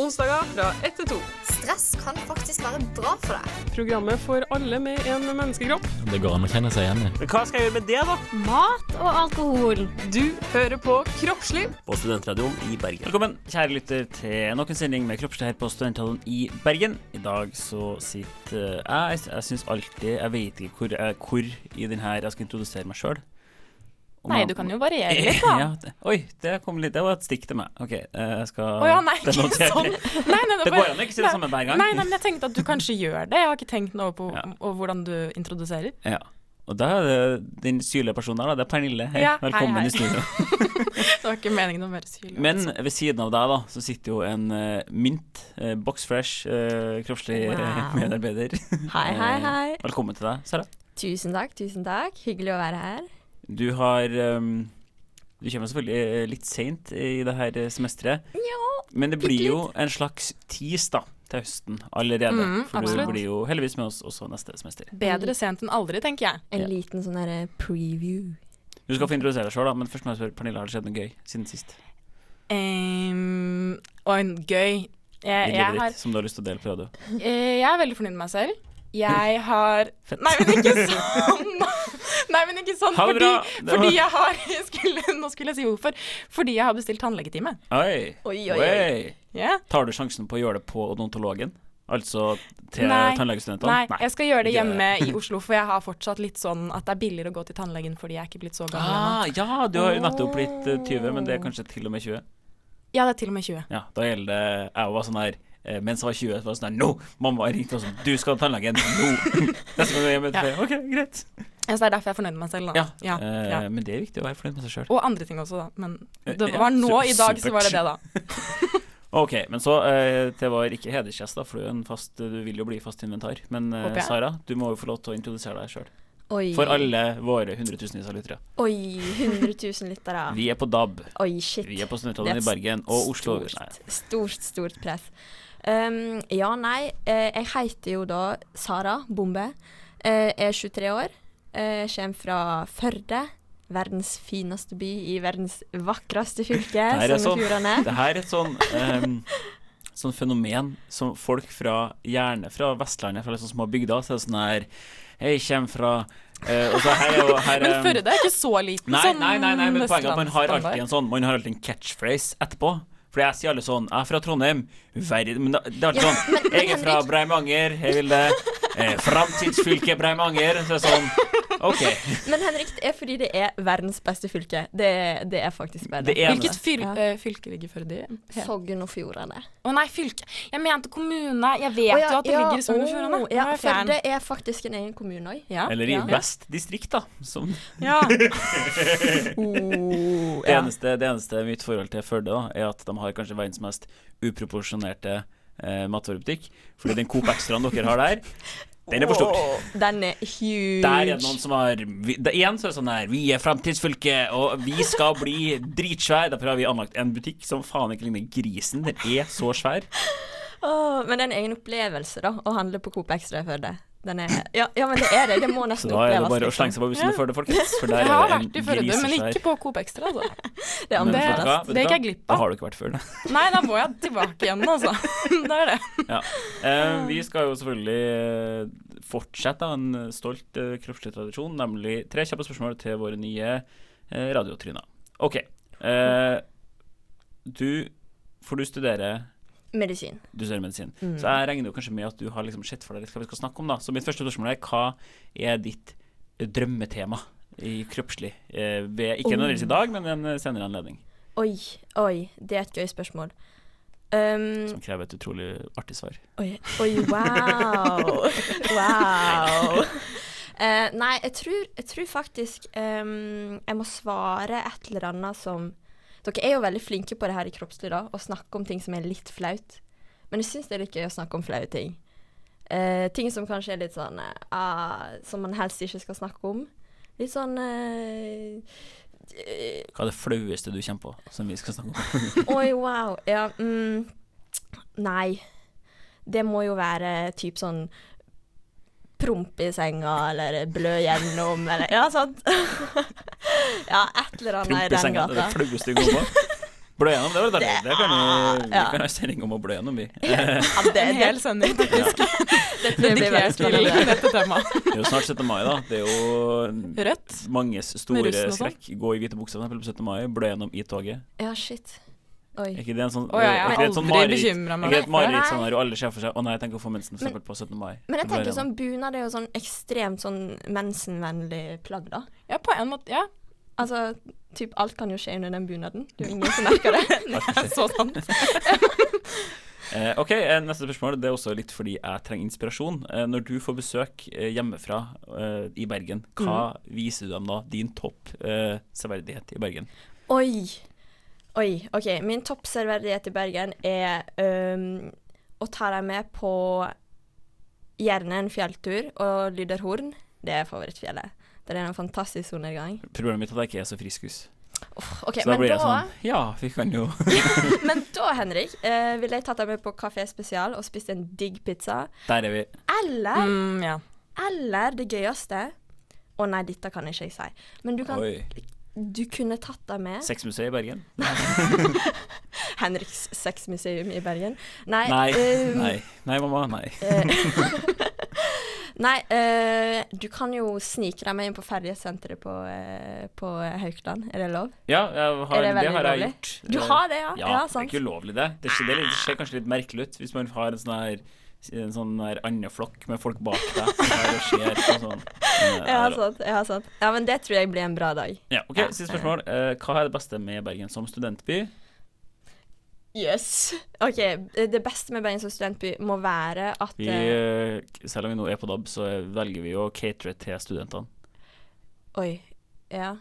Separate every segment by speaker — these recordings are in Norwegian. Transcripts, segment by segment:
Speaker 1: Onsdager fra 1 til 2.
Speaker 2: Stress kan faktisk være bra for deg.
Speaker 1: Programmet for alle med en menneskekropp.
Speaker 3: Det går an å kjenne seg igjen i.
Speaker 4: Men hva skal jeg gjøre med det, da?
Speaker 5: Mat og alkohol.
Speaker 1: Du hører på Kroppsliv.
Speaker 4: På Studentradioen i Bergen.
Speaker 6: Velkommen, kjære lytter, til nok en sending med Kroppsliv her på Studentradioen i Bergen. I dag så sitter jeg Jeg syns alltid Jeg vet ikke hvor, jeg, hvor i den her jeg skal introdusere meg sjøl.
Speaker 5: Nei, du kan jo variere litt, da.
Speaker 6: Ja, det, oi, det kom litt Det var et stikk til meg. OK, eh, jeg skal
Speaker 5: oh, ja, nei, ikke sånn. Nei, nei,
Speaker 6: Det går an å ikke si det samme hver gang.
Speaker 5: Nei, nei, men jeg tenkte at du kanskje gjør det. Jeg har ikke tenkt noe på
Speaker 6: Ja.
Speaker 5: og hvordan du introduserer.
Speaker 6: Ja. Og da er det den syrlige personen der, da. Det er Pernille. Hei,
Speaker 5: Ja,
Speaker 6: velkommen
Speaker 5: hei.
Speaker 6: i studio.
Speaker 5: Det var ikke meningen å være syrlig.
Speaker 6: Men
Speaker 5: altså.
Speaker 6: ved siden av deg da, så sitter jo en uh, mint, uh, boxfresh, uh, kroppslig
Speaker 2: Wow.
Speaker 6: medarbeider.
Speaker 2: Hei, hei, hei.
Speaker 6: Velkommen til deg, Sara.
Speaker 2: Tusen takk, tusen takk. Hyggelig å være her.
Speaker 6: Du har um, Du kommer selvfølgelig eh, litt seint i det her semesteret.
Speaker 2: Ja,
Speaker 6: Men det blir jo en slags tis da, til høsten allerede.
Speaker 5: Mm,
Speaker 6: for
Speaker 5: absolutt.
Speaker 6: du blir jo heldigvis med oss også neste semester.
Speaker 5: Bedre sent enn aldri, tenker jeg.
Speaker 2: En
Speaker 6: Ja.
Speaker 2: liten sånn derre preview.
Speaker 6: Du skal få introdusere deg sjøl, men først må jeg spørre Pernille, har det skjedd noe gøy siden sist?
Speaker 5: Um, og en gøy jeg, jeg,
Speaker 6: livet
Speaker 5: har,
Speaker 6: ditt, som du har lyst til å dele på radio?
Speaker 5: eh, jeg er veldig fornøyd med meg selv. Jeg har Nei, men ikke sånn! Nei, men ikke sånn. Fordi, fordi jeg har jeg skulle, Nå skulle jeg si hvorfor. Fordi jeg har bestilt tannlegetime.
Speaker 6: Oi.
Speaker 2: Oi, oi, oi.
Speaker 5: Yeah.
Speaker 6: Tar du sjansen på å gjøre det på odontologen? Altså til
Speaker 5: Nei.
Speaker 6: tannlegestudentene?
Speaker 5: Nei, jeg skal gjøre det hjemme i Oslo, for jeg har fortsatt litt sånn at det er billigere å gå til tannlegen fordi jeg er ikke blitt så gammel.
Speaker 6: Ah, ja, du har jo nettopp blitt eh, 20, men det er kanskje til og med 20.
Speaker 5: Ja, det er til og med 20.
Speaker 6: Ja, da gjelder det Jeg var sånn her eh, mens jeg var 20, så var det sånn Nå! No! Mamma ringte og sa du skal til tannlegen nå!
Speaker 5: Ja.
Speaker 6: OK, greit.
Speaker 5: Ja, så det er derfor jeg er fornøyd med meg selv, da.
Speaker 6: Ja,
Speaker 5: Ja,
Speaker 6: eh,
Speaker 5: ja.
Speaker 6: Men det er viktig å være fornøyd med seg sjøl.
Speaker 5: Og andre ting også, da. Men det var nå i dag, så var det det, da.
Speaker 6: OK, men så eh, Det var ikke hedersgjest, da, for du, er en fast, du vil jo bli fast inventar. Men eh, Sara, du må jo få lov til å introdusere deg sjøl. For alle våre hundretusenvis av lyttere.
Speaker 2: Oi, 100 000 lyttere.
Speaker 6: Vi er på DAB.
Speaker 2: Oi, shit.
Speaker 6: Vi er på
Speaker 2: er
Speaker 6: i Bergen og Oslo.
Speaker 2: Stort, stort, stort press. Um, ja, nei. eh, jeg heter jo da Sara Bombe. Eh, er 23 år. Jeg kommer fra Førde. Verdens fineste by i verdens vakreste fylke,
Speaker 6: Det her er
Speaker 2: Sogn og
Speaker 6: sånn-
Speaker 2: Fjordane.
Speaker 6: Det her er et sånn um, Sånn fenomen som folk fra gjerne fra Vestlandet, fra liksom små bygder, så er det sånn her Hei, jeg kommer fra eh, Og så her og, her,
Speaker 5: Men Førde er ikke så liten
Speaker 6: Nei,
Speaker 5: som
Speaker 6: nei, nei, nei, men poenget er at man har alltid en sånn Man har alltid en catchphrase etterpå. Fordi jeg sier alle sånn Jeg er fra Trondheim. Verden men det er alltid sånn Jeg er fra Breimanger. Jeg vil det. Eh, Framtidsfylket Breimanger. Så er det sånn OK.
Speaker 2: Men Henrik, det er fordi det er verdens beste fylke. Det, det er faktisk bedre
Speaker 6: Det er-
Speaker 5: Hvilket fyr,
Speaker 2: Ja.
Speaker 5: eh, fylke ligger Førde i? Å
Speaker 2: Sogn og Fjordane.
Speaker 5: nei, fylke. Jeg mente kommune. Jeg vet
Speaker 2: oh, ja,
Speaker 5: jo at det
Speaker 2: ja,
Speaker 5: ligger i Sogn og Fjordane.
Speaker 2: å, Ja,
Speaker 5: er.
Speaker 2: Førde er faktisk en egen kommune òg.
Speaker 5: Ja.
Speaker 6: Eller i
Speaker 5: ja.
Speaker 6: Vest distrikt, da. Som
Speaker 5: Ja.
Speaker 2: Oh,
Speaker 6: Det eneste, det eneste mitt forhold til Førde da, er at de har kanskje verdens mest uproporsjonerte eh, matvarebutikk. Fordi den Coop Extraen dere har der, den er for stor.
Speaker 2: Den er huge.
Speaker 6: Der er det noen som har det, Igjen så er det sånn her Vi er framtidsfylket, og vi skal bli dritsvær. Derfor har vi anlagt en butikk som faen ikke ligner grisen. Den er så svær.
Speaker 2: Oh, men det er en egen opplevelse, da, å handle på Coop Extra i Førde. Den er Ja, ja men det er det. Det må
Speaker 6: Så da er det bare å slenge seg på bussen i Førde, folkens. For der
Speaker 5: Jeg har vært i Førde, men ikke på Coop Extra, altså.
Speaker 2: Det
Speaker 6: er,
Speaker 2: det,
Speaker 6: det, du
Speaker 5: Det gikk jeg glipp
Speaker 6: Da har du ikke vært før, det.
Speaker 5: Nei, da må jeg tilbake igjen, altså. Det er det.
Speaker 6: Ja. Eh, vi skal jo selvfølgelig eh, fortsette en stolt eh, kroppslig tradisjon, nemlig tre kjappe spørsmål til våre nye eh, radiotryner. OK. Eh, du For du studerer
Speaker 2: Medisin.
Speaker 6: Du studerer medisin.
Speaker 2: Mm.
Speaker 6: Så jeg regner jo kanskje med at du har liksom sett for deg litt hva vi skal snakke om, da. Så mitt første spørsmål er hva er ditt drømmetema i kroppslig? Eh, ved, ikke
Speaker 2: Oh.
Speaker 6: nødvendigvis i dag, men en senere anledning.
Speaker 2: Oi, oi, det er et gøy spørsmål. Um,
Speaker 6: Som krever et utrolig artig svar.
Speaker 2: oi, oi, wow. wow. Uh, nei, jeg tror, jeg tror faktisk um, jeg må svare et eller annet som Dere er jo veldig flinke på det her i Kroppslig, da, å snakke om ting som er litt flaut. Men jeg syns det er litt gøy å snakke om flaue ting. Eh, ting som kanskje er litt sånn eh, ah, Som man helst ikke skal snakke om. Litt sånn eh, eh,
Speaker 6: Hva er det flaueste du kommer på, som vi skal snakke om?
Speaker 2: Oi, wow. Ja, mm, nei. Det må jo være typ sånn promp i senga, eller blø gjennom, eller Ja, sant? ja, et eller annet i den
Speaker 6: Prompesenga, det er
Speaker 2: gata.
Speaker 6: det flaueste du går på? Blø gjennom, det var litt artig. Det kan vi, vi kan ha en sending om å blø gjennom, vi.
Speaker 2: Ja, det, er
Speaker 5: En hel sending faktisk
Speaker 2: det tror blir veldig spennende.
Speaker 6: Det er jo snart 17. mai, da. Det er jo
Speaker 5: Rødt.
Speaker 6: manges store skrekk. Gå i hvite bukser på 17. mai, blø gjennom i toget.
Speaker 2: Ja, shit.
Speaker 6: Er
Speaker 2: Oi.
Speaker 6: ikke det en sånn
Speaker 5: oh, ja, jeg
Speaker 6: er sånn mareritt? Er ikke et mareritt sånn og alle ser for seg Å nei, jeg tenker å få mensen for eksempel på 17. mai.
Speaker 2: Men jeg tenker sånn bunad er jo sånn ekstremt sånn mensenvennlig plagg, da.
Speaker 5: Ja, på en måte. Ja,
Speaker 2: Altså, typ alt kan jo skje under den bunaden. Det er jo ingen som merker det.
Speaker 5: det er så sant.
Speaker 6: Eh, OK, eh, neste spørsmål. Det er også litt fordi jeg trenger inspirasjon. Eh, når du får besøk eh, hjemmefra i Bergen, hva
Speaker 2: Mm.
Speaker 6: viser du dem da? Din topp eh, severdighet i Bergen?
Speaker 2: Oi. Oi. OK. Min toppserverdighet i Bergen er um, å ta dem med på gjerne en fjelltur og Lyderhorn. Det er favorittfjellet. Det er en fantastisk solnedgang.
Speaker 6: Problemet mitt er at jeg ikke er så friskus.
Speaker 2: OK,
Speaker 6: Så da
Speaker 2: men
Speaker 6: blir
Speaker 2: da,
Speaker 6: sånn Ja, vi kan jo
Speaker 2: men da, Henrik, eh, ville jeg tatt deg med på Kafé Spesial og spist en digg pizza.
Speaker 6: Der er vi.
Speaker 2: Eller,
Speaker 5: Mm, ja.
Speaker 2: eller det gøyeste Å nei, dette kan ikke jeg si. Men du, kan,
Speaker 6: Oi.
Speaker 2: Du kunne tatt deg med
Speaker 6: Sexmuseet i Bergen?
Speaker 2: Henriks sexmuseum i Bergen. Nei.
Speaker 6: Nei.
Speaker 2: um,
Speaker 6: Nei. Nei, mamma. Nei.
Speaker 2: Eh, Nei, uh, du kan jo snike deg med inn på ferjesenteret på, uh, på Haukeland. Er det lov?
Speaker 6: Ja, har,
Speaker 2: Er det
Speaker 6: det, har jeg gjort.
Speaker 2: Du har det, ja?
Speaker 6: Ja,
Speaker 2: Ja,
Speaker 6: det er ikke ulovlig, det. Det ser, det, det ser kanskje litt merkelig ut hvis man har en sånn her en sånn her andeflokk med folk bak deg. og på sånn.
Speaker 2: Ja, sant. Ja, sant. Ja, men det tror jeg blir en bra dag.
Speaker 6: Ja, ok,
Speaker 2: Ja.
Speaker 6: Siste spørsmål. Eh, hva er det beste med Bergen som studentby?
Speaker 2: Yes. OK. Det beste med Bergen som studentby må være at
Speaker 6: Vi,
Speaker 2: eh,
Speaker 6: selv om vi nå er på DAB, så velger vi å catere til studentene.
Speaker 2: Oi. Ja.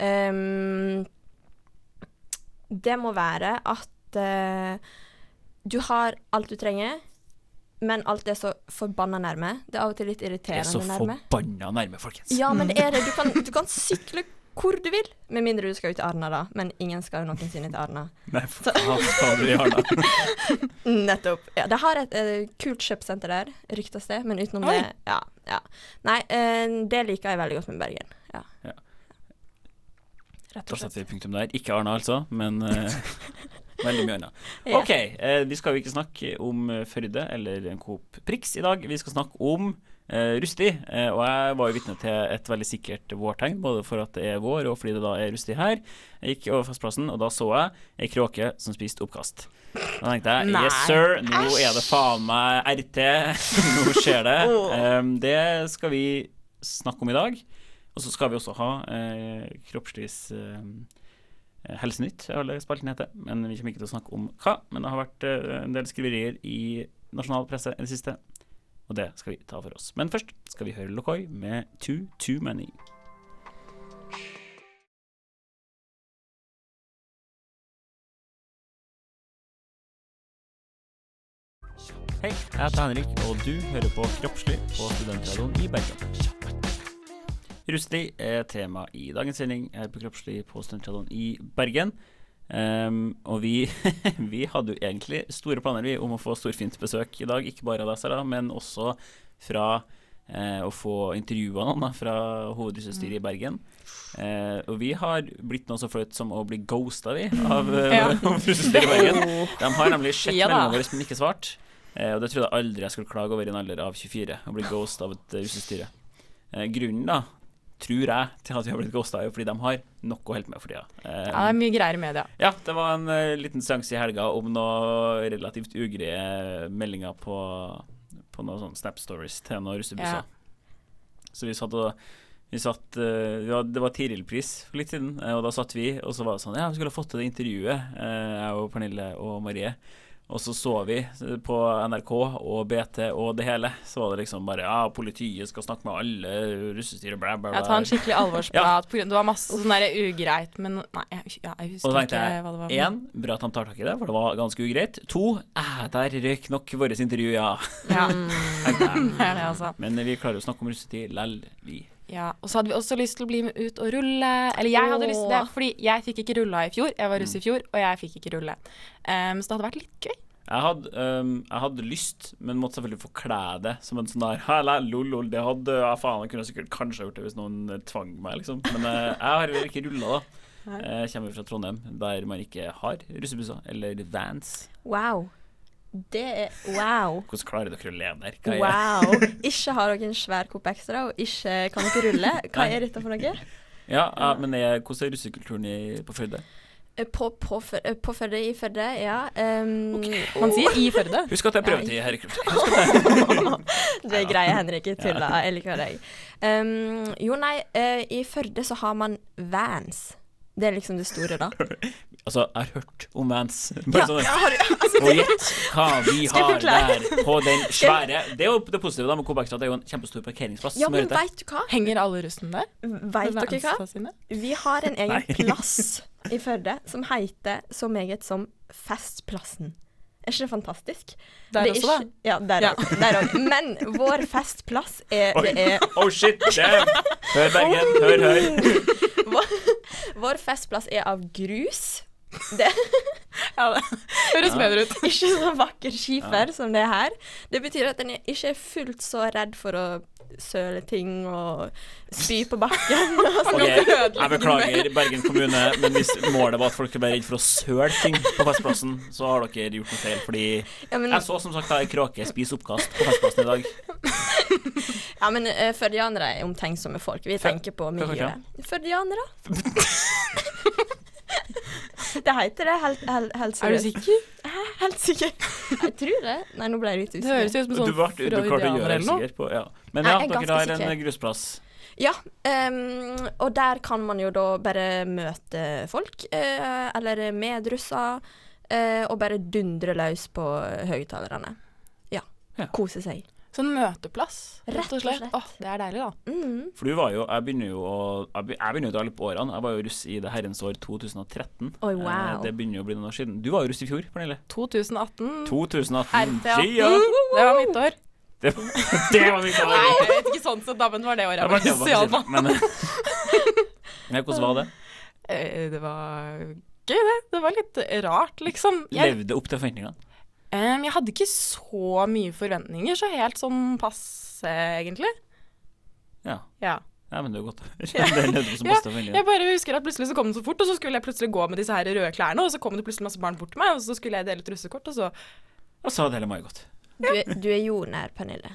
Speaker 2: Um, det må være at uh, du har alt du trenger, men alt er så forbanna nærme. Det er av og til litt irriterende nærme.
Speaker 6: Det er så forbanna nærme, folkens.
Speaker 2: Ja, men det er det. Du kan, du kan sykle hvor du vil, med mindre du skal ut til Arna, da. Men ingen skal jo noensinne til Arna.
Speaker 6: Nei, for hva skal du i Arna?
Speaker 2: Nettopp. Ja, det har et eh, kult kjøpesenter der, ryktes det, men utenom
Speaker 5: Oi.
Speaker 2: det Ja. ja. Nei, uh, det liker jeg veldig godt med Bergen. Ja.
Speaker 6: Ja.
Speaker 2: Rett
Speaker 6: Da
Speaker 2: og slett.
Speaker 6: setter vi punktum der. Ikke Arna, altså, men eh, veldig mye annet. OK, eh, vi skal jo ikke snakke om eh, Førde eller en Coop Prix i dag. Vi skal snakke om eh, rustig. Eh, og jeg var jo vitne til et veldig sikkert vårtegn, både for at det er vår og fordi det da er rustig her. Jeg gikk over fastplassen, og da så jeg ei kråke som spiste oppkast. Da tenkte jeg
Speaker 5: Nei.
Speaker 6: yes sir, nå er det faen meg RT. nå skjer det. Um, det skal vi snakke om i dag. Og så skal vi også ha eh, kroppslivs eh, Helsenytt, er alle spaltene heter. Men vi kommer ikke til å snakke om hva. Men det har vært eh, en del skriverier i nasjonal presse i det siste. Og det skal vi ta for oss. Men først skal vi høre Lokoi med Too Too Many. Hei, jeg heter Henrik, og du hører på Kroppslig på Studentradioen i Bergen. Rustig er tema i dagens sending her på Kroppslig på Studentradioen i Bergen. Um, og vi, vi hadde jo egentlig store planer vi om å få storfint besøk i dag, ikke bare av deg, Sara, men også fra eh, å få intervjua noen da, fra hovedrussestyret i Bergen. Eh, og vi har blitt noe så flaut som å bli ghosta, vi, av eh,
Speaker 5: Ja.
Speaker 6: hovedrussestyret i Bergen. De har nemlig sett
Speaker 5: Ja
Speaker 6: meldinga vår, men ikke svart. Eh, og det trodde jeg aldri jeg skulle klage over i en alder av 24, å bli ghosta av et uh, russestyre. Eh, grunnen, da, tror jeg, til at vi har blitt ghosta, er jo fordi de har nok å holde på med for tida. Eh,
Speaker 5: Ja, det er mye greier i media.
Speaker 6: ja, det var en uh, liten seanse i helga om noe relativt ugreie meldinger på, på noen sånne Snap Stories til noen russebusser. Så vi satt og vi satt, eh, vi Det var Tiril-pris for litt siden, eh, og da satt vi, og så var det sånn Ja, vi skulle ha fått til det intervjuet, eh, jeg og Pernille og Marie. Og så så vi på NRK og BT og det hele, så var det liksom bare Ja, politiet skal snakke med alle, russestyret, bla, bla, bla.
Speaker 5: tar en skikkelig alvorsprat. ja. Det var masse sånn derre ugreit, men nei, jeg, ja, jeg husker ikke
Speaker 6: jeg,
Speaker 5: hva det var.
Speaker 6: én, bra at han tar tak i det, for det var ganske ugreit. To, eh, der røyk nok vårt intervju, ja.
Speaker 5: Ja, det er det, altså.
Speaker 6: Men vi klarer å snakke om russetid lell, vi.
Speaker 5: Ja, og så hadde vi også lyst til å bli med ut og rulle. Eller jeg hadde lyst til det, fordi jeg fikk ikke rulla i fjor. Jeg var russ
Speaker 6: Mm.
Speaker 5: i fjor, og jeg fikk ikke rulle. Um, så det hadde vært litt gøy.
Speaker 6: Jeg hadde, um, jeg hadde lyst, men måtte selvfølgelig forkle det som en sånn der Hæ, lol, lol, det hadde Ja, faen, jeg kunne sikkert kanskje gjort det hvis noen eh, tvang meg, liksom. Men uh, jeg har heller ikke rulla, da. Eh, kommer fra Trondheim, der man ikke har russebusser eller vans.
Speaker 2: Wow. Det er wow.
Speaker 6: Hvordan klarer dere å leve der? Hva er-
Speaker 2: Wow. Ikke har dere en svær kopp ekstra, og ikke kan dere rulle. Hva er dette for noe?
Speaker 6: Ja, ja, men er, hvordan er russekulturen på Førde?
Speaker 2: Eh, På, på, eh, på Førde, i Førde, ja. Um,
Speaker 5: Man sier i Førde.
Speaker 6: Husk at jeg prøver til her i Kultur.
Speaker 2: Det er greia, Henrik. i tuller. Jeg liker deg. Um, jo, nei, uh, i Førde så har man vans. Det er liksom det store, da.
Speaker 6: Altså, jeg har hørt om vans. Bare sånn,
Speaker 2: har altså,
Speaker 6: og gjett hva vi har der på den svære Det er jo det positive da med Coop det er jo en kjempestor parkeringsplass.
Speaker 2: ja, men
Speaker 6: vet
Speaker 2: veit du hva?
Speaker 5: Henger alle russen der?
Speaker 2: Veit dere hva?
Speaker 5: Sine?
Speaker 2: Vi har en egen plass i Førde som heter så meget som Festplassen. Er ikke det fantastisk?
Speaker 5: Der
Speaker 2: det er
Speaker 5: også, da.
Speaker 2: Ja, der
Speaker 5: Ja.
Speaker 2: òg. Der òg. Men vår festplass er,
Speaker 6: Oi.
Speaker 2: det er
Speaker 6: Oh shit, damn! Hør, Bergen. Hør, hør.
Speaker 2: vår, vår festplass er av grus. Det
Speaker 5: Ja, det høres bedre ut.
Speaker 2: ikke så vakker skifer som det er her. Det betyr at en ikke er fullt så redd for å søle ting og spy på bakken. sånn.
Speaker 6: Ok, jeg beklager, Bergen kommune, men hvis målet var at folk ble redd for å søle ting på Festplassen, så har dere gjort noe feil. Fordi
Speaker 2: Ja, men,
Speaker 6: jeg så som sagt ei kråke spise oppkast på Festplassen i dag.
Speaker 2: ja, men uh, førdianere er omtenksomme folk. Vi tenker på
Speaker 6: miljøet.
Speaker 2: Førdianere? Det heter det helt, helt, helt
Speaker 5: Er du sikker? Hæ?
Speaker 2: Helt sikker. Jeg tror det. Nei, nå ble jeg litt
Speaker 5: Det høres ut som
Speaker 6: Du,
Speaker 5: sånn freudianer eller noe.
Speaker 6: på ja. Men ja,
Speaker 2: er
Speaker 6: dere har en
Speaker 2: sikker.
Speaker 6: grusplass.
Speaker 2: Ja, um, og der kan man jo da bare møte folk, uh, eller medrusser, uh, og bare dundre løs på høyttalerne. Ja.
Speaker 6: Ja.
Speaker 2: Kose seg.
Speaker 5: Sånn møteplass, rett
Speaker 2: Rett
Speaker 5: og
Speaker 2: og
Speaker 5: slett.
Speaker 2: slett.
Speaker 5: Åh, det er deilig, da.
Speaker 2: Mm.
Speaker 6: For du var jo Jeg begynner jo å Jeg begynner jo å dra litt på årene. Jeg var jo russ i det herrens år 2013.
Speaker 2: Oi,
Speaker 6: Eh,
Speaker 2: wow.
Speaker 6: Det begynner jo å bli noen år siden. Du var jo russ i fjor, Pernille.
Speaker 5: 2018.
Speaker 6: 2018.
Speaker 5: RTA. Det var mitt år.
Speaker 6: Det, det var mye
Speaker 5: Nei, jeg vet ikke sånn sett, da, men det var det året jeg
Speaker 6: var
Speaker 5: russ, iallfall.
Speaker 6: Men ja, Hvordan var det?
Speaker 5: Eh, Det var gøy, det. Det var litt rart, liksom. Jeg,
Speaker 6: Levde opp til forventningene?
Speaker 5: Em, jeg hadde ikke så mye forventninger, så helt sånn passe, egentlig.
Speaker 6: Ja.
Speaker 5: Ja.
Speaker 6: ja, men det er jo godt. Det som
Speaker 5: Ja. Jeg bare husker at plutselig så kom det så fort, og så skulle jeg plutselig gå med disse her røde klærne, og så kom det plutselig masse barn bort til meg, og så skulle jeg dele et russekort, og så
Speaker 6: Og så hadde hele godt. gått.
Speaker 2: Du, er- du er jordnær, Pernille.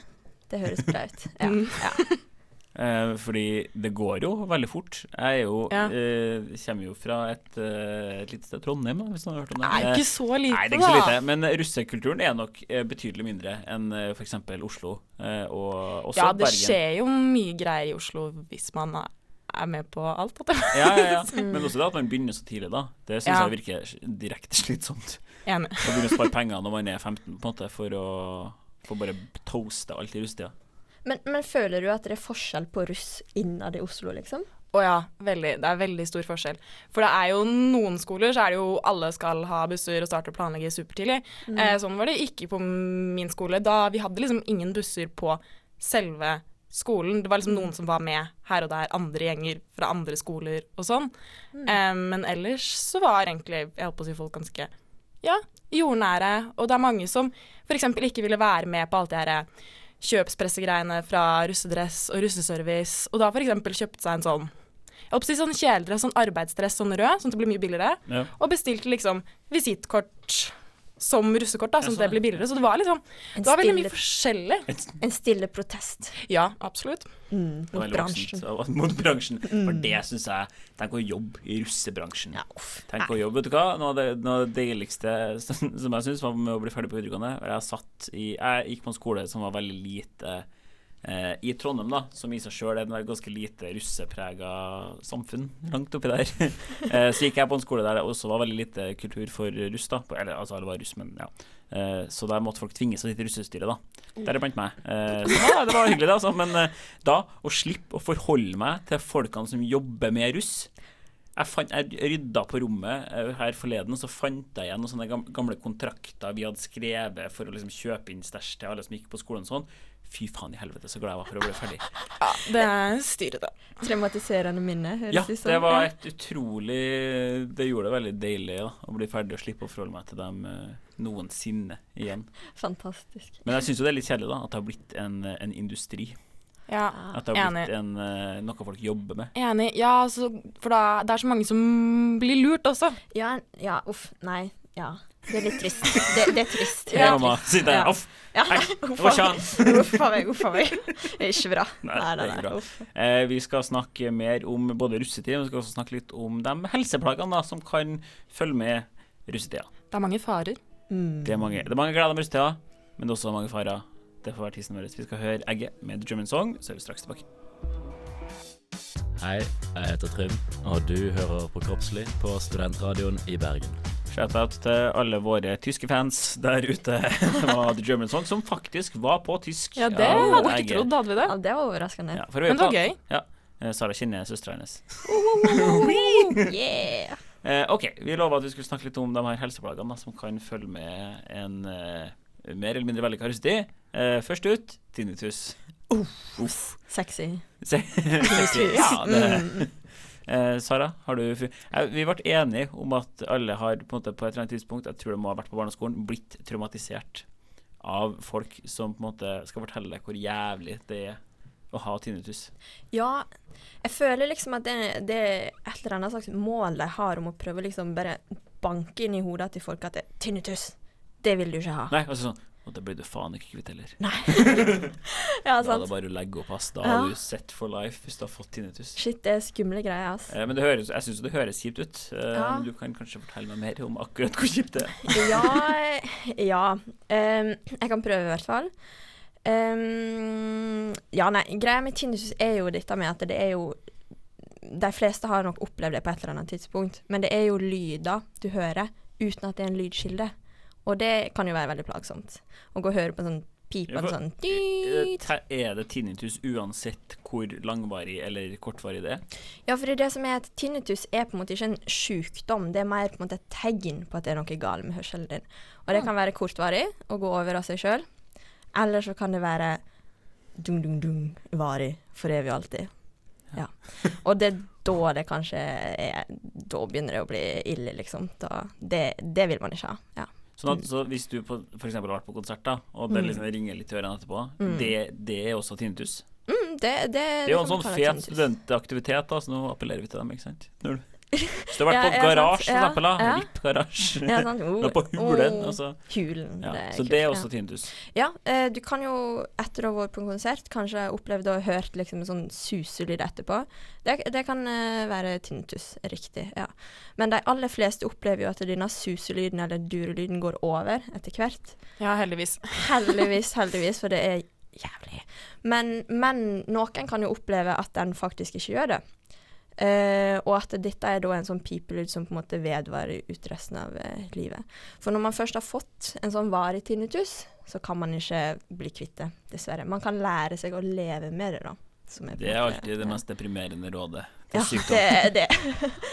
Speaker 2: Det høres bra ut. Ja.
Speaker 5: Mm.
Speaker 2: ja.
Speaker 6: Eh, fordi det går jo veldig fort. Jeg er jo
Speaker 5: Ja.
Speaker 6: eh, kommer jo fra et, eh, et lite sted Trondheim, hvis noen har hørt om det.
Speaker 5: Nei, er
Speaker 6: Eh,
Speaker 5: ikke så lite,
Speaker 6: Nei, det er ikke så
Speaker 5: da.
Speaker 6: Men russekulturen er nok betydelig mindre enn f.eks. Oslo. eh, og også
Speaker 5: Ja, det
Speaker 6: Bergen.
Speaker 5: skjer jo mye greier i Oslo hvis man er- med på alt.
Speaker 6: Ja, ja, ja. Men også det at man begynner så tidlig, da. Det syns
Speaker 5: Ja.
Speaker 6: jeg virker direkte slitsomt.
Speaker 5: Enig.
Speaker 6: Å begynne å spare penger når man er 15, på en måte, for å få bare toaste alt i russetida.
Speaker 2: Men, men føler du at det er forskjell på russ innad i Oslo, liksom?
Speaker 5: Å ja, veldig. Det er veldig stor forskjell. For det er jo noen skoler så er det jo alle skal ha busser og starte å planlegge supertidlig. Eh, sånn var det ikke på min skole. Da vi hadde liksom ingen busser på selve skolen. Det var liksom noen som var med her og der, andre gjenger fra andre skoler og sånn. Eh, men ellers så var egentlig, jeg holdt på å si folk ganske ja, jordnære. Og det er mange som f.eks. ikke ville være med på alt det her kjøpspressegreiene fra russedress og russeservice, og da f.eks. kjøpte seg en sånn jeg si sånn kjeledress, sånn arbeidsdress, sånn rød, sånn at det blir mye billigere.
Speaker 6: Ja.
Speaker 5: Og bestilte liksom visittkort som russekort, da, sånn at det blir billigere. Så det var liksom Det var veldig mye forskjellig.
Speaker 2: en stille protest
Speaker 5: Ja, absolutt.
Speaker 2: mm, mot bransjen.
Speaker 6: Så, Mot bransjen. For det syns jeg Tenk å jobbe i russebransjen.
Speaker 2: Ja, uff.
Speaker 6: Tenk å jobbe, vet du hva? Noe av det, noe av det deiligste som som jeg syns var med å bli ferdig på videregående. Jeg, satt i, jeg gikk på en skole som var veldig lite eh, i Trondheim, da, som i seg sjøl er et ganske lite russeprega samfunn langt oppi der. eh, så gikk jeg på en skole der det også var veldig lite kultur for russ, da. Eller altså, det var russ, men ja. Eh, så der måtte folk tvinge seg til russestyret, da. Deriblant meg. Eh, så ja, det var hyggelig, det, altså. Men eh, da, å slippe å forholde meg til folkene som jobber med russ jeg, fant, jeg rydda på rommet eh, her forleden, og så fant jeg igjen noen sånne gamle kontrakter vi hadde skrevet for å liksom kjøpe inn stæsj til alle som gikk på skolen. og sånn. Fy faen i helvete, så glad jeg var for å bli ferdig.
Speaker 5: Ja, det er styrete.
Speaker 2: Traumatiserende minne, høres
Speaker 6: Ja,
Speaker 2: det ut som.
Speaker 6: det var et utrolig Det gjorde det veldig deilig da, å bli ferdig og slippe å forholde meg til dem eh, noensinne igjen.
Speaker 2: Fantastisk.
Speaker 6: Men jeg syns jo det er litt kjedelig da, at det har blitt en, en industri.
Speaker 5: Ja,
Speaker 6: At det har
Speaker 5: enig.
Speaker 6: blitt en, eh, noe folk jobber med.
Speaker 5: Enig. Ja, altså, for da, det er så mange som blir lurt også.
Speaker 2: Ja, ja, uff, nei. Ja. Det er litt trist. Det, det er trist.
Speaker 6: Ja. mamma. Sitt der.
Speaker 2: Ja.
Speaker 6: Uff.
Speaker 2: Ja.
Speaker 6: Nei.
Speaker 2: Uff a meg, uff a meg. Det er ikke bra.
Speaker 6: Nei,
Speaker 2: Nei, nei, nei.
Speaker 6: bra. Eh, vi skal snakke mer om både russetid, men vi skal også snakke litt om de helseplagene da, som kan følge med russetida.
Speaker 5: Det er mange farer.
Speaker 2: Mm.
Speaker 6: Det er mange, det er mange gleder med russetida, men det er også mange farer. Det får være tissen vår. Vi skal høre Egget med The German Song, så er vi straks tilbake.
Speaker 3: Hei, jeg heter Trym, og du hører på Kroppslig på Studentradioen i Bergen.
Speaker 6: Shout-out til alle våre tyske fans der ute. Det var The German Song, som faktisk var på tysk.
Speaker 5: Ja, det hadde
Speaker 6: vi
Speaker 5: ikke trodd, hadde vi det?
Speaker 2: Ja, det var overraskende.
Speaker 6: Ja,
Speaker 5: Men det var gøy.
Speaker 6: Ja. Eh, Sara kjenner søstera hennes.
Speaker 2: Yeah.
Speaker 6: Eh, OK, vi lova at vi skulle snakke litt om de her helseplagene som kan følge med en eh, mer eller mindre vellykka russetid. Eh, først ut tinnitus. Uff.
Speaker 2: Sexy.
Speaker 6: Se- ja, det
Speaker 2: Mm.
Speaker 6: Eh, Sara, har du Vi ble enige om at alle har på, en måte, på et eller annet tidspunkt, jeg tror det må ha vært på barneskolen, blitt traumatisert av folk som på en måte skal fortelle deg hvor jævlig det er å ha tinnitus.
Speaker 2: Ja, jeg føler liksom at det, det er et eller annet slags mål de har om å prøve liksom bare banke inn i hodet til folk at det, er tinnitus, det vil du ikke ha.
Speaker 6: Nei, altså sånn Og det blir du faen ikke kvitt heller.
Speaker 2: Ja,
Speaker 6: Da er det bare å legge opp, ass. Da
Speaker 2: Ja.
Speaker 6: har du sett for life hvis du har fått tinnitus.
Speaker 2: Shit, det er skumle greier, ass.
Speaker 6: Eh, men det høres, jeg syns det høres kjipt ut. Eh,
Speaker 2: Ja.
Speaker 6: Du kan kanskje fortelle meg mer om akkurat hvor kjipt det er.
Speaker 2: Ja, ja. Um, jeg kan prøve i hvert fall. Um, ja, nei, greia med tinnitus er jo dette med at det er jo De fleste har nok opplevd det på et eller annet tidspunkt, men det er jo lyder du hører uten at det er en lydkilde. Og det kan jo være veldig plagsomt. Å gå og høre på en sånn pipe
Speaker 6: Ja,
Speaker 2: sånn dyt.
Speaker 6: Er det tinnitus uansett hvor langvarig eller kortvarig det er?
Speaker 2: Ja, for det er det som er at tinnitus er på en måte ikke en sykdom, det er mer på en måte et tegn på at det er noe galt med hørselen din. Og det kan være kortvarig å gå over av seg sjøl, eller så kan det være dung-dung-dung varig for evig og alltid. Ja. Og det er da det kanskje er Da begynner det å bli ille, liksom. Da, det, det vil man ikke ha. Ja.
Speaker 6: Sånn at, så hvis du f.eks. har vært på konsert, da, og det
Speaker 2: Mm.
Speaker 6: liksom ringer litt i ørene etterpå,
Speaker 2: Mm.
Speaker 6: det, det er også tinnitus?
Speaker 2: Mm, det, det,
Speaker 6: Det er jo en sånn fet studentaktivitet, da, så nå appellerer vi til dem, ikke sant? Når du, hvis du har vært
Speaker 2: Ja,
Speaker 6: på garasje, for
Speaker 2: Ja,
Speaker 6: eksempel, da.
Speaker 2: ja.
Speaker 6: RIP garasje.
Speaker 2: Ja, sant.
Speaker 6: Er på hulen,
Speaker 2: Oh,
Speaker 6: altså.
Speaker 2: Hulen.
Speaker 6: Ja, så
Speaker 2: kult,
Speaker 6: det er
Speaker 2: ja.
Speaker 6: også tinnitus.
Speaker 2: Ja, eh, du kan jo etter å ha vært på en konsert kanskje opplevd og hørt liksom en sånn suselyd etterpå. Det, det kan eh, være tinnitus, riktig. ja. Men de aller fleste opplever jo at denne suselyden eller durelyden går over etter hvert.
Speaker 5: Ja, heldigvis.
Speaker 2: Heldigvis, heldigvis, for det er jævlig. Men, men noen kan jo oppleve at den faktisk ikke gjør det. Eh, og at dette er da en sånn pipelyd som på en måte vedvarer ut resten av uh, livet. For når man først har fått en sånn varig tinnitus, så kan man ikke bli kvitt det, dessverre. Man kan lære seg å leve med det, da. som på
Speaker 6: Det er alltid det
Speaker 2: ja.
Speaker 6: mest deprimerende rådet
Speaker 2: Ja, det er det.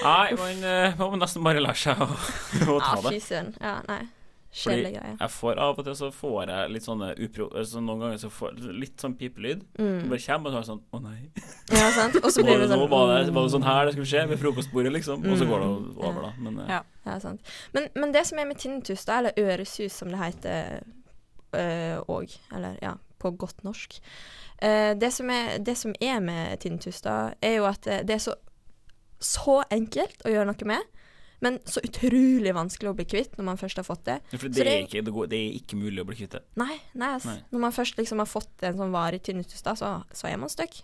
Speaker 6: Nei, man uh, man må nesten bare lære seg å, å
Speaker 2: Ja,
Speaker 6: ta det.
Speaker 2: fy søren. Ja, nei. Kjedelige
Speaker 6: jeg får av og til så får jeg litt sånne upro... Så noen ganger så får jeg litt sånn pipelyd.
Speaker 2: Mm.
Speaker 6: bare kommer og så er sånn Å nei.
Speaker 2: Ja, sant. Og så blir
Speaker 6: det,
Speaker 2: sånn
Speaker 6: var, det,
Speaker 2: mm.
Speaker 6: var det sånn her det skulle skje ved frokostbordet, liksom? Og så går det
Speaker 2: Mm.
Speaker 6: over, da. Men eh,
Speaker 5: Ja.
Speaker 2: Ja, sant. Men, men det som er med tinnitus, da, eller øresus som det heter òg, eller ja, på godt norsk uh, det, som er, det som er med tinnitus, da, er jo at eh, det er så, så enkelt å gjøre noe med, men så utrolig vanskelig å bli kvitt når man først har fått det.
Speaker 6: for
Speaker 2: Så
Speaker 6: det,
Speaker 2: det-
Speaker 6: er ikke, det, går, det er ikke mulig å bli kvitt det.
Speaker 2: Nei, nei, altså.
Speaker 6: Nei.
Speaker 2: Når man først liksom har fått en sånn varig tinnitus, da, så, så er man stuck.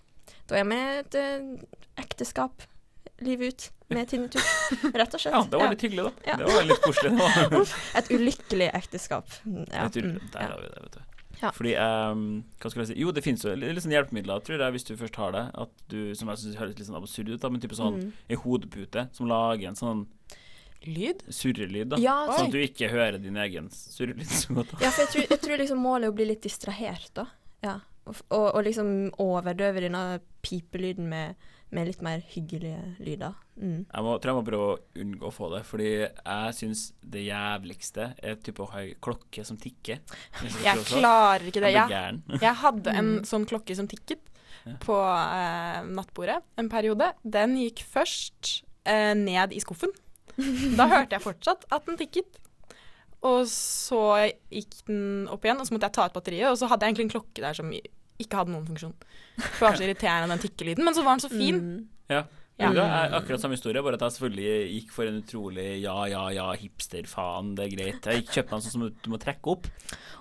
Speaker 2: Da er man i et eh, ekteskap livet ut med tinnitus, rett og slett.
Speaker 6: Ja, det var
Speaker 2: Ja.
Speaker 6: litt hyggelig, da.
Speaker 2: Ja.
Speaker 6: Det var litt koselig.
Speaker 2: Et ulykkelig ekteskap. Ja.
Speaker 6: Et
Speaker 2: mm,
Speaker 6: der har vi det, vet du.
Speaker 2: Ja.
Speaker 6: Fordi um, Hva skal jeg si Jo, det finnes jo litt, sånn hjelpemidler, tror jeg, hvis du først har det. At du, Som jeg syns høres litt sånn absurd ut, da, men type sånn
Speaker 2: Mm.
Speaker 6: ei hodepute som lager en sånn
Speaker 5: Lyd?
Speaker 6: surrelyd, da.
Speaker 2: Ja,
Speaker 6: Sånn at du ikke hører din egen surrelyd så godt.
Speaker 2: Ja, for jeg tror, jeg tror liksom målet er å bli litt distrahert, da. Ja. Og, og, og liksom overdøve denne pipelyden med, med litt mer hyggelige lyder. Mm.
Speaker 6: Jeg må, tror jeg må prøve å unngå å få det, fordi jeg syns det jævligste er type å ha ei klokke som tikker.
Speaker 5: Jeg,
Speaker 6: Jeg
Speaker 5: klarer ikke det.
Speaker 6: Jeg
Speaker 5: Jeg, jeg hadde en
Speaker 2: Mm.
Speaker 5: sånn klokke som tikket
Speaker 6: Ja.
Speaker 5: på eh, nattbordet en periode. Den gikk først eh, ned i skuffen. Da hørte jeg fortsatt at den tikket. Og så gikk den opp igjen, og så måtte jeg ta ut batteriet. Og så hadde jeg egentlig en klokke der som ikke hadde noen funksjon. For det var så irriterende den tikkelyden, men så var den så fin.
Speaker 2: Mm.
Speaker 6: Ja.
Speaker 5: Ja.
Speaker 6: Det er akkurat samme historie, bare at jeg selvfølgelig gikk for en utrolig ja, ja, ja, hipster-faen, det er greit. Jeg kjøpte den sånn som du må trekke opp.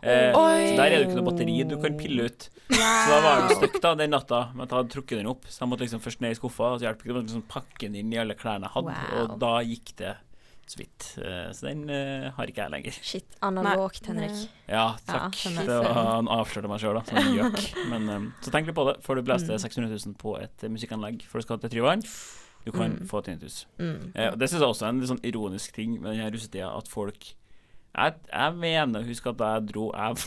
Speaker 6: Eh, så der er det jo ikke noe batteri du kan pille ut. Så da var den stuck da, den natta men jeg hadde trukket den opp. Så jeg måtte liksom først ned i skuffa, og så hjalp ikke det, måtte liksom pakke den inn i alle klærne jeg hadde.
Speaker 2: Wow.
Speaker 6: Og da gikk det så vidt. Eh, så den eh, har ikke jeg lenger.
Speaker 2: Shit, analogt, Henrik.
Speaker 6: Ja, takk.
Speaker 2: Ja,
Speaker 6: det var, han avslørte meg sjøl, da. Som en gjøk. Men eh, så tenk litt på det før du blæster
Speaker 2: Mm.
Speaker 6: 600 000 på et musikkanlegg for du skal til Tryvann. Du kan
Speaker 2: Mm.
Speaker 6: få tinnitus.
Speaker 2: Mm.
Speaker 6: Eh, det syns jeg også er en litt sånn ironisk ting med denne russetida, at folk jeg, jeg mener, husk at da jeg dro jeg,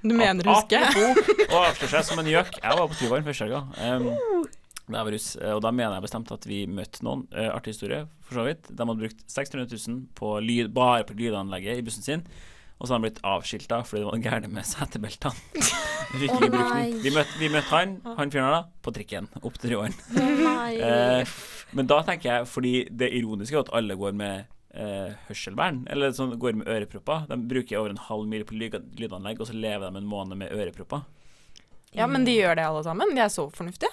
Speaker 5: Du mener å huske?
Speaker 6: Apropos å avsløre seg som en gjøk. Jeg var på Tryvann første helga. Um, da jeg var russ, eh, og da mener jeg bestemt at vi møtte noen. Uh, artig historie, for så vidt. De hadde brukt 600 000 på lyd, bare på lydanlegget i bussen sin. Og så hadde han blitt avskilta fordi det var gærent med setebeltene. Vi
Speaker 2: nei.
Speaker 6: Vi møtte, vi møtte han, han fyren da, på trikken opp til Tryvann.
Speaker 2: Oh,
Speaker 6: Eh, men da tenker jeg, fordi det ironiske er at alle går med eh, hørselvern, eller sånn, går med ørepropper. De bruker over en halv mil på lydanlegg, og så lever de en måned med ørepropper.
Speaker 5: Ja, men de gjør det alle sammen. De er så fornuftige.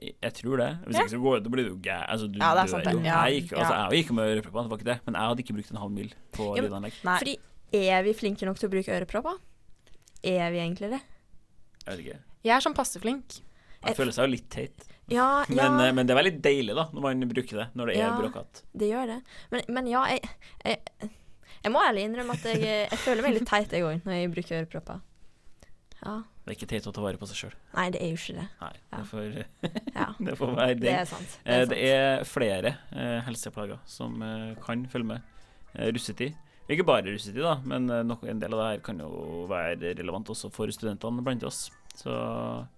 Speaker 6: Jeg tror det. Hvis
Speaker 5: Ja.
Speaker 6: ikke så går det, da blir du gæren. Altså, du
Speaker 5: Ja, det er sant det.
Speaker 6: jo.
Speaker 5: Ja.
Speaker 6: Jeg gikk, altså, jeg gikk med ørepropper, det var ikke det. Men jeg hadde ikke brukt en halv mil på
Speaker 2: Ja,
Speaker 6: lydanlegg.
Speaker 2: Fordi er vi flinke nok til å bruke ørepropper? Er vi egentlig det?
Speaker 6: Jeg vet ikke.
Speaker 5: Jeg er sånn passe flink.
Speaker 6: Jeg føler seg jo litt teit.
Speaker 2: Ja, ja
Speaker 6: Men, eh, men det er veldig deilig, da, når man bruker det. Når det er
Speaker 2: Ja.
Speaker 6: bråkete.
Speaker 2: det gjør det. Men, men ja, jeg, jeg, jeg må ærlig innrømme at jeg, jeg føler meg litt teit jeg òg, når jeg bruker ørepropper. Ja.
Speaker 6: Det er ikke teit å ta vare på seg sjøl.
Speaker 2: Nei, det er jo ikke det.
Speaker 6: Nei,
Speaker 2: Ja.
Speaker 6: det får, det får være
Speaker 2: det
Speaker 6: det.
Speaker 2: er sant. Det er, sant.
Speaker 6: Det er flere eh, helseplager som eh, kan følge med eh, russetid. Ikke bare russetid, da, men eh, nok, en del av det her kan jo være relevant også for studentene blant oss. Så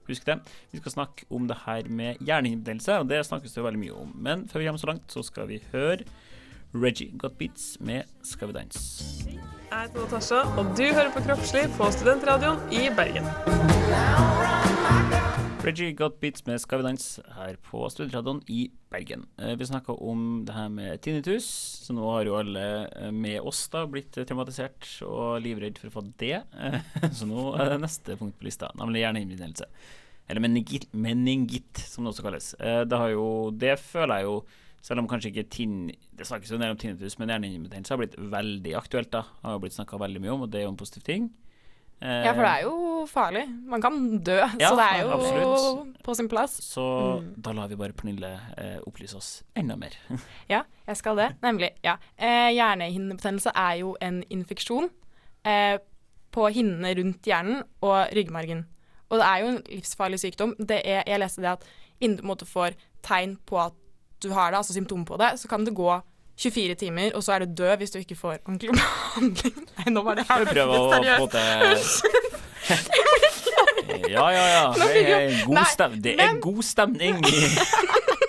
Speaker 6: husk det. Vi skal snakke om det her med hjernehinnebetennelse, og det snakkes det veldig mye om. Men før vi kommer så langt, så skal vi høre Reggie Got Beats med Skal vi danse.
Speaker 1: Jeg heter Natasha, og du hører på Kroppslig på Studentradioen i Bergen.
Speaker 6: Reggie Got Beats med Skal vi danse her på Studentradioen i Bergen. Eh, vi snakka om det her med tinnitus, så nå har jo alle eh, med oss da blitt traumatisert og livredd for å få det. Eh, så nå er det neste punkt på lista, nemlig hjernehinnebetennelse. Eller meningitt, meningitt, som det også kalles. Det har jo Det føler jeg jo selv om kanskje ikke tinn, Det snakkes jo del om tinnitus, men hjernehinnebetennelse har blitt veldig aktuelt. da Har blitt snakka veldig mye om, og det er jo en positiv ting. Eh,
Speaker 5: Ja, for det er jo farlig. Man kan dø,
Speaker 6: Ja,
Speaker 5: så det er jo
Speaker 6: absolutt.
Speaker 5: på sin plass.
Speaker 6: Så
Speaker 2: Mm.
Speaker 6: da lar vi bare Pernille eh, opplyse oss enda mer.
Speaker 5: Ja, jeg skal det. Nemlig. Ja. Eh, hjernehinnebetennelse er jo en infeksjon eh, på hinnene rundt hjernen og ryggmargen. Og det er jo en livsfarlig sykdom. Det er, jeg leste det at måte får tegn på at du har det, altså symptomer på det, så kan det gå 24 timer, og så er du død hvis du ikke får ordentlig behandling. Nei, nå var det her
Speaker 6: Prøv å få
Speaker 5: seriøst.
Speaker 6: til Ja, ja, ja. Hei, hei. God
Speaker 5: Nei,
Speaker 6: stem det er god stemning.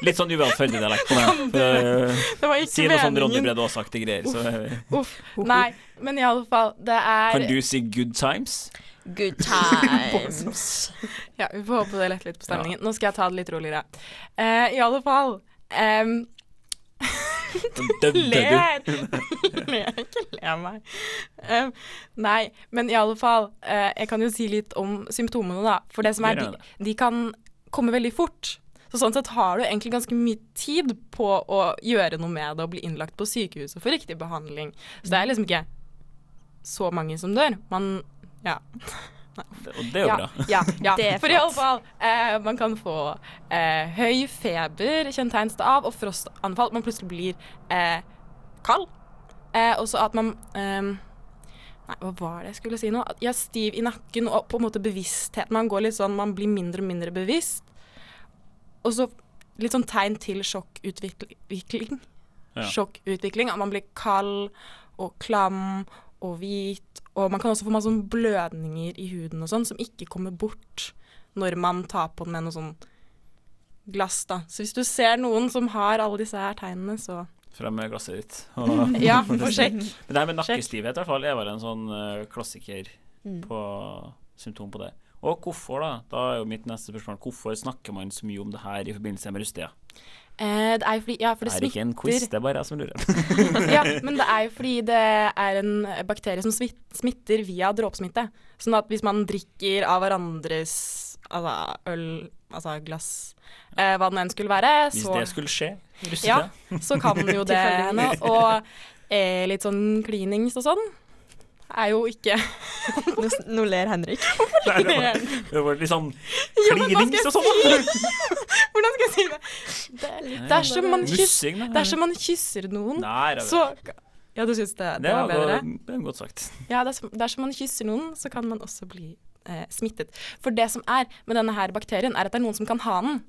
Speaker 6: Litt sånn uvant dialekt på meg. Uh,
Speaker 5: Det var ikke
Speaker 6: si noe sånn Ronny. Brede Aas-aktige greier, så
Speaker 5: Uff. Nei, men i alle fall, det er
Speaker 6: Kan du si good times?
Speaker 2: Good times.
Speaker 5: Ja, vi får håpe det letter litt på stemningen. Nå skal jeg ta det litt roligere. Uh, I alle fall
Speaker 6: Dødde
Speaker 5: Ler! Ler ikke le av meg. Um, nei, men i alle fall uh, Jeg kan jo si litt om symptomene, da. For det som er, de, de kan komme veldig fort. Så sånn sett har du egentlig ganske mye tid på å gjøre noe med det og bli innlagt på sykehuset for riktig behandling. Så det er liksom ikke så mange som dør. Man Ja.
Speaker 6: Og det er jo
Speaker 5: ja,
Speaker 6: bra.
Speaker 5: Ja, ja.
Speaker 2: Det er
Speaker 5: For i alle fall, eh, man kan få eh, høy feber, kjennetegnes det av, og frostanfall. Man plutselig blir eh, kald. Eh, og så at man eh, Nei, hva var det jeg skulle si nå? Ja, stiv i nakken og på en måte bevissthet. Man går litt sånn, man blir mindre og mindre bevisst. Og så litt sånn tegn til sjokkutvikling.
Speaker 6: Ja.
Speaker 5: Sjokkutvikling. At man blir kald og klam og hvit. Og man kan også få masse sånn blødninger i huden og sånn, som ikke kommer bort når man tar på den med noe sånn glass, da. Så hvis du ser noen som har alle disse her tegnene, så
Speaker 6: Frem med glasset ditt. Og,
Speaker 5: Ja, for sjekk.
Speaker 6: Men det her med nakkestivhet i hvert fall er bare en sånn uh, klassiker
Speaker 2: Mm.
Speaker 6: på symptom på det. Og hvorfor, da? Da er jo mitt neste spørsmål hvorfor snakker man så mye om det her i forbindelse med russetida?
Speaker 5: Eh, det er jo fordi Ja, for
Speaker 6: Det
Speaker 5: det
Speaker 6: er ikke en quiz, det er bare jeg som lurer.
Speaker 5: ja, men det er jo fordi det er en bakterie som smitter via dråpesmitte. Sånn at hvis man drikker av hverandres altså, øl, altså glass, eh, hva det nå enn skulle være,
Speaker 6: Hvis
Speaker 5: så,
Speaker 6: det skulle skje i
Speaker 5: ja, så kan jo det hende. Og eh, litt sånn klinings og sånn er jo ikke
Speaker 2: Nå, nå ler Henrik.
Speaker 6: Hvorfor det var, det var litt sånn
Speaker 5: hva skal
Speaker 6: klinings og sånn.
Speaker 5: Hvordan skal jeg si det? det dersom, man dersom man kysser noen,
Speaker 6: Nei,
Speaker 5: så Ja, du syns det, det,
Speaker 6: det,
Speaker 5: var
Speaker 6: var,
Speaker 5: bedre?
Speaker 6: det er godt sagt.
Speaker 5: Ja, dersom, dersom man kysser noen, så kan man også bli eh, smittet. For det som er med denne her bakterien, er at det er noen som kan ha den,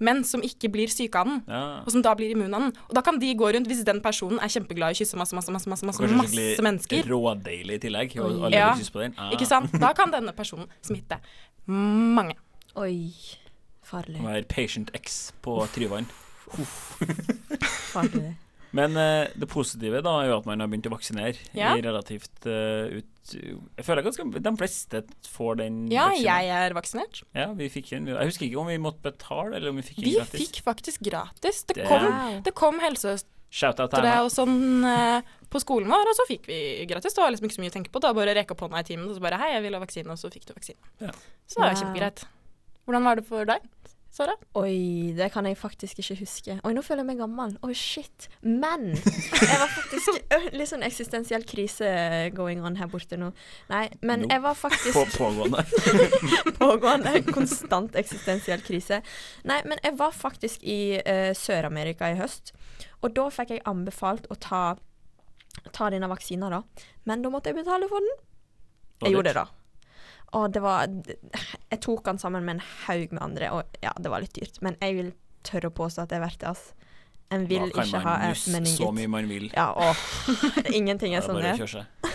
Speaker 5: men som ikke blir syke av den.
Speaker 6: Ja.
Speaker 5: Og som da blir immune av den. Og da kan de gå rundt, hvis den personen er kjempeglad i å kysse masse, masse, masse, masse, masse, masse mennesker,
Speaker 6: rådeilig i tillegg. Og alle
Speaker 5: Ja.
Speaker 6: vil kysse på den. Ah.
Speaker 5: ikke sant? Da kan denne personen smitte mange.
Speaker 2: Oi. Farlig.
Speaker 6: Være patient X på Tryvann.
Speaker 2: Farlig.
Speaker 6: Men uh, det positive da er jo at man har begynt å vaksinere
Speaker 5: Ja.
Speaker 6: i relativt uh, ut Jeg føler ganske de fleste får den
Speaker 5: Ja,
Speaker 6: vaksinen.
Speaker 5: jeg er vaksinert.
Speaker 6: Ja, vi fikk den. Jeg husker ikke om vi måtte betale, eller om vi fikk den
Speaker 5: Vi fikk faktisk gratis. Det
Speaker 6: Det-
Speaker 5: kom, det kom helsesøstre og sånn uh, på skolen vår, og så fikk vi gratis. Det var liksom ikke så mye å tenke på. Da bare rekke opp hånda i timen og så bare Hei, jeg vil ha vaksine, og så fikk du vaksine.
Speaker 6: Ja.
Speaker 5: Så det var
Speaker 2: Wow.
Speaker 5: kjempegreit. Hvordan var det for deg, Sara?
Speaker 2: Oi, det kan jeg faktisk ikke huske. Oi, nå føler jeg meg gammel. Oi, shit. Men jeg var faktisk Litt sånn eksistensiell krise going on her borte nå. Nei, men
Speaker 6: no.
Speaker 2: jeg var faktisk
Speaker 6: På, pågående.
Speaker 2: pågående konstant eksistensiell krise. Nei, men jeg var faktisk i uh, Sør-Amerika i høst, og da fikk jeg anbefalt å ta, ta denne vaksina, da. Men da måtte jeg betale for den. Jeg gjorde det, da. Og det var Jeg tok den sammen med en haug med andre, og ja, det var litt dyrt. Men jeg vil tørre å påstå at det er verdt det, altså. En vil
Speaker 6: Da kan
Speaker 2: ikke ha
Speaker 6: man nusse så mye man vil.
Speaker 2: Ja, åh. Ingenting
Speaker 6: Det
Speaker 2: er
Speaker 6: er
Speaker 2: sånn
Speaker 6: bare å kjøre seg.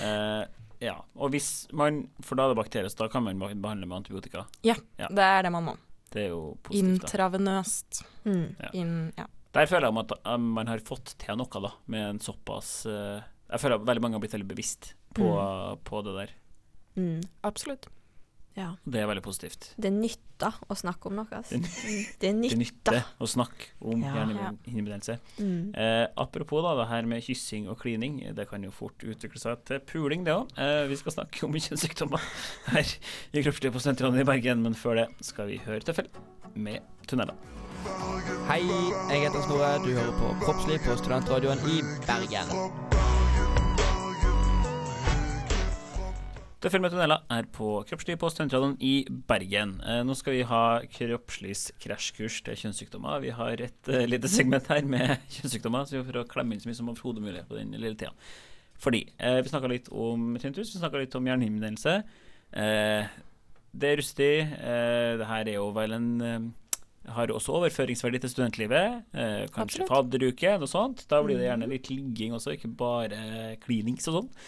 Speaker 6: Uh, ja. Og hvis man For da er det bakterier, så da kan man behandle med antibiotika. Ja.
Speaker 5: Det er det man må.
Speaker 6: Det er jo positivt. da.
Speaker 5: Intravenøst.
Speaker 2: Mm.
Speaker 6: Ja.
Speaker 5: In, ja.
Speaker 6: Der føler jeg at man har fått til noe, da, med en såpass uh, Jeg føler at veldig mange har blitt veldig bevisst på, på det der.
Speaker 2: Mm.
Speaker 5: Absolutt.
Speaker 2: Ja.
Speaker 6: Det er veldig positivt.
Speaker 2: Det nytter å snakke om noe, altså.
Speaker 6: Det-
Speaker 2: Mm. Nytter.
Speaker 6: nytter å snakke om
Speaker 2: Ja.
Speaker 6: hjernehinnebetennelse.
Speaker 2: Mm.
Speaker 6: Eh, apropos da, det her med kyssing og klining, det kan jo fort utvikle seg til puling, det òg. Eh, vi skal snakke om kjønnssykdommer her i Kroppslig på Studentradioen i Bergen, men før det skal vi høre Tøffel med tunneler.
Speaker 7: Hei, jeg heter Snorre. Du hører på Kroppslig på Studentradioen i Bergen.
Speaker 6: Tøffel med tunneler er på Kroppslig på Studentradioen i Bergen. Eh, nå skal vi ha Kroppsligs krasjkurs til kjønnssykdommer. Vi har et uh, lite segment her med kjønnssykdommer, så vi får klemme inn så mye som overhodet mulig på den lille tida. Fordi eh, vi snakka litt om tinnitus, vi snakka litt om hjernehinnebetennelse. Eh, det er rustig. Eh, det her er jo vel en eh, har også overføringsverdi til studentlivet. Eh, kanskje fadderuke, noe sånt. Da blir det gjerne litt ligging også, ikke bare klinings og sånn.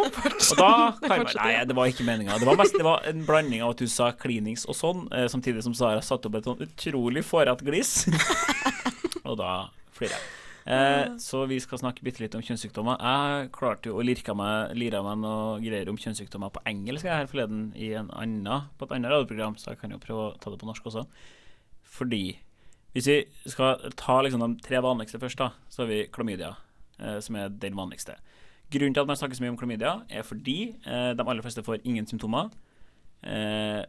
Speaker 6: Og da kan man Nei, det var ikke meninga. Det var det var en blanding av at du sa klinings og sånn, eh, samtidig som Sara satte opp et sånn utrolig fårete glis. og da flirer jeg. Eh, så vi skal snakke bitte litt om kjønnssykdommer. Jeg klarte jo å lirke meg, lire meg noe greier om kjønnssykdommer på engelsk her forleden i en annen, på et annet radioprogram, så jeg kan jo prøve å ta det på norsk også. Fordi hvis vi skal ta liksom de tre vanligste først, da, så har vi klamydia, eh, som er den vanligste. Grunnen til at man snakker så mye om klamydia, er fordi eh, de aller fleste får ingen symptomer. Eh,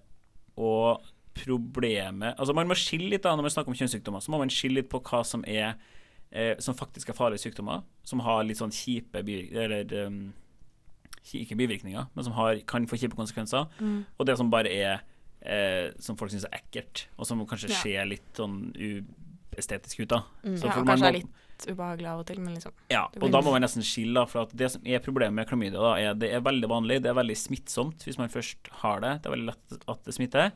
Speaker 6: og problemet Altså, man må skille litt da når man snakker om kjønnssykdommer. Så må man skille litt på hva som er eh, Som faktisk er farlige sykdommer, som har litt sånn kjipe Eller um, ikke bivirkninger, men som har, kan få kjipe konsekvenser. Og det som bare er eh, Som folk syns er ekkelt, og som kanskje
Speaker 5: Ja.
Speaker 6: ser litt sånn uestetisk ut, da. Så
Speaker 5: Ja, og
Speaker 6: man
Speaker 5: kanskje
Speaker 6: må-
Speaker 5: er litt ubehagelig av og til, men liksom
Speaker 6: ja, og da må man nesten skille, for det som er problemet med klamydia, da, er det er veldig vanlig, det er veldig smittsomt hvis man først har det. Det er veldig lett at det smitter.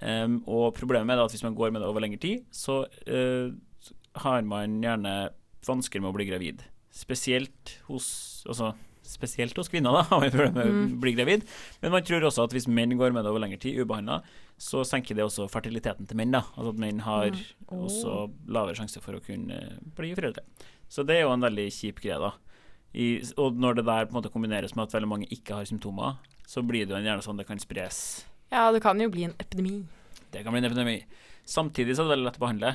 Speaker 6: Um, og problemet er at hvis man går med det over lengre tid, så eh, har man gjerne vansker med å bli gravid. Spesielt hos Altså spesielt hos kvinner, da, har man problemer med å bli gravid. Men man tror også at hvis menn går med det over lengre tid, ubehandla, så senker det også fertiliteten til menn. da Altså at menn har også lavere sjanse for å kunne bli foreldre. Så det er jo en veldig kjip greie, da. I, og når det der på en måte kombineres med at veldig mange ikke har symptomer, så blir det jo gjerne sånn det kan spres.
Speaker 5: Ja, det kan jo bli en epidemi.
Speaker 6: Det kan bli en epidemi. Samtidig så er det veldig lett å behandle.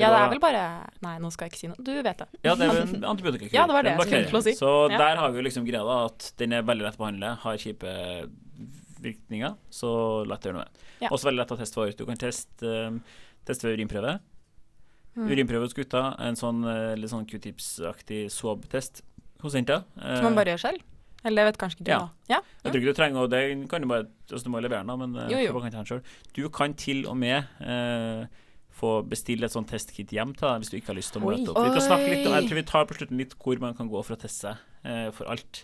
Speaker 5: Ja, det er vel bare Nei, nå skal jeg ikke si noe. Du vet det.
Speaker 6: Ja, det er jo en antibiotikakur.
Speaker 5: Ja, det var det jeg skulle til å si.
Speaker 6: Så
Speaker 5: Ja.
Speaker 6: der har vi liksom greia da, at den er veldig lett å behandle, har kjipe virkninger, så lett å gjøre noe med.
Speaker 5: Ja.
Speaker 6: Også veldig lett å teste for. Du kan teste, um, teste ved urinprøve.
Speaker 5: Mm.
Speaker 6: Urinprøve hos gutta, en sånn eh, litt sånn q-tips-aktig swab-test hos jenta. Eh,
Speaker 5: Som man bare gjør selv? Eller det vet kanskje ikke du,
Speaker 6: Ja.
Speaker 5: da. Ja.
Speaker 6: Jeg tror ikke du trenger det kan du bare altså Du må levere den, men eh,
Speaker 5: Jo, jo.
Speaker 6: du kan ta den selv. Du kan til og med eh, få bestille et sånt testkit hjem til deg hvis du ikke har lyst til å møte opp. Vi kan snakke litt, om jeg tror vi tar på slutten litt hvor man kan gå for å teste seg eh, for alt.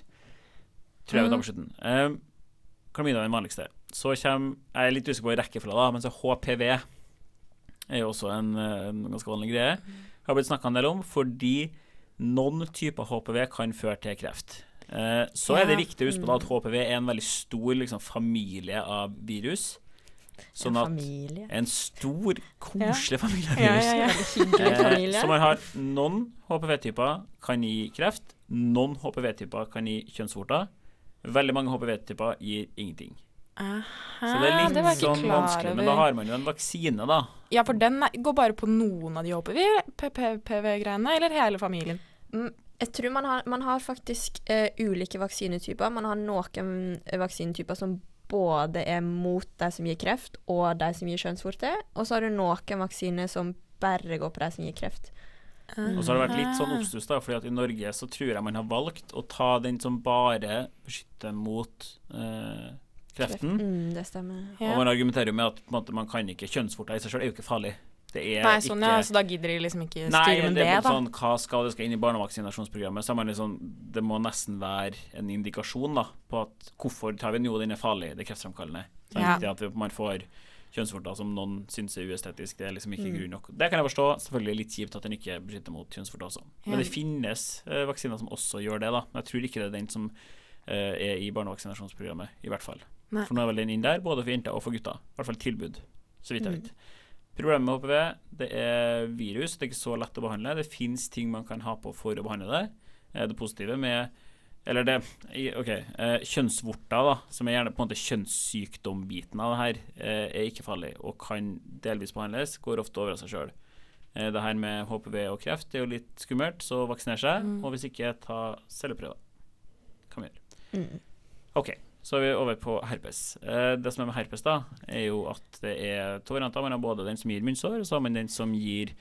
Speaker 6: Tror jeg vi tar på slutten. Eh, Klamydia er den vanligste. Så kommer Jeg er litt usikker på rekkefølga, da, men så HPV er jo også en, en ganske vanlig greie. Har blitt snakka en del om fordi noen typer HPV kan føre til kreft. Eh, så er det viktig å huske på at HPV er en veldig stor liksom, familie av virus. Sånn
Speaker 2: en
Speaker 6: at
Speaker 2: familie.
Speaker 6: en stor, koselig familie av
Speaker 5: Ja, ja, ja.
Speaker 6: Eh, man har noen HPV-typer kan gi kreft, noen HPV-typer kan gi kjønnsvorter. Veldig mange HPV-typer gir ingenting.
Speaker 5: Aha,
Speaker 6: Så det er litt
Speaker 5: det
Speaker 6: sånn vanskelig, men da har man jo en vaksine, da.
Speaker 5: Ja, for den går bare på noen av de HPV-greiene, eller hele familien?
Speaker 2: Jeg tror man har, man har faktisk eh, ulike vaksinetyper. Man har noen vaksinetyper som både er mot de som gir kreft, og de som gir kjønnsvorte. Og så har du noen vaksiner som bare går på de som gir kreft.
Speaker 6: Og så har det vært litt sånn oppstuss, da, fordi at i Norge så tror jeg man har valgt å ta den som bare beskytter mot eh, kreften.
Speaker 2: Mm, det stemmer.
Speaker 5: Ja.
Speaker 6: Og man argumenterer jo med at på en måte, man kan ikke kjønnsvorter i seg selv er jo ikke farlig. Det er
Speaker 5: Nei, sånn,
Speaker 6: ikke
Speaker 5: ja, så da gidder de liksom ikke
Speaker 6: Nei,
Speaker 5: styre med
Speaker 6: det
Speaker 5: det, da.
Speaker 6: sånn, hva skal det skal inn i barnevaksinasjonsprogrammet? Så man liksom, det må nesten være en indikasjon da, på at hvorfor tar vi? Jo, den er farlig, det er kreftfremkallende. Så
Speaker 5: Ja.
Speaker 6: det at man får kjønnsvorter som noen syns er uestetisk, det er liksom ikke
Speaker 2: Mm.
Speaker 6: grunn nok. Det kan jeg forstå. Selvfølgelig litt kjipt at den ikke beskytter mot kjønnsvorter også. Men
Speaker 5: Ja.
Speaker 6: det finnes uh, vaksiner som også gjør det, da. Men jeg tror ikke det er den som uh, er i barnevaksinasjonsprogrammet, i hvert fall.
Speaker 5: Nei.
Speaker 6: For nå er vel den inn der, både for jenter og for gutter. I hvert fall tilbud, så vidt jeg
Speaker 2: Mm.
Speaker 6: Problemet med HPV det er virus. Det er ikke så lett å behandle. Det fins ting man kan ha på for å behandle det. Eh, Det positive med Eller det OK. eh, Kjønnsvorter, da, som er gjerne på en måte kjønnssykdombiten av det her, eh, er ikke farlig og kan delvis behandles. Går ofte over av seg sjøl. Det her med HPV og kreft er jo litt skummelt, så vaksiner seg.
Speaker 5: Mm.
Speaker 6: Og hvis ikke, ta celleprøver. Kan vi gjøre.
Speaker 2: Mm.
Speaker 6: OK, så er vi over på herpes. Eh, det som er med herpes, da, er jo at det er to varianter. Man har både den som gir munnsår, og så har man den som gir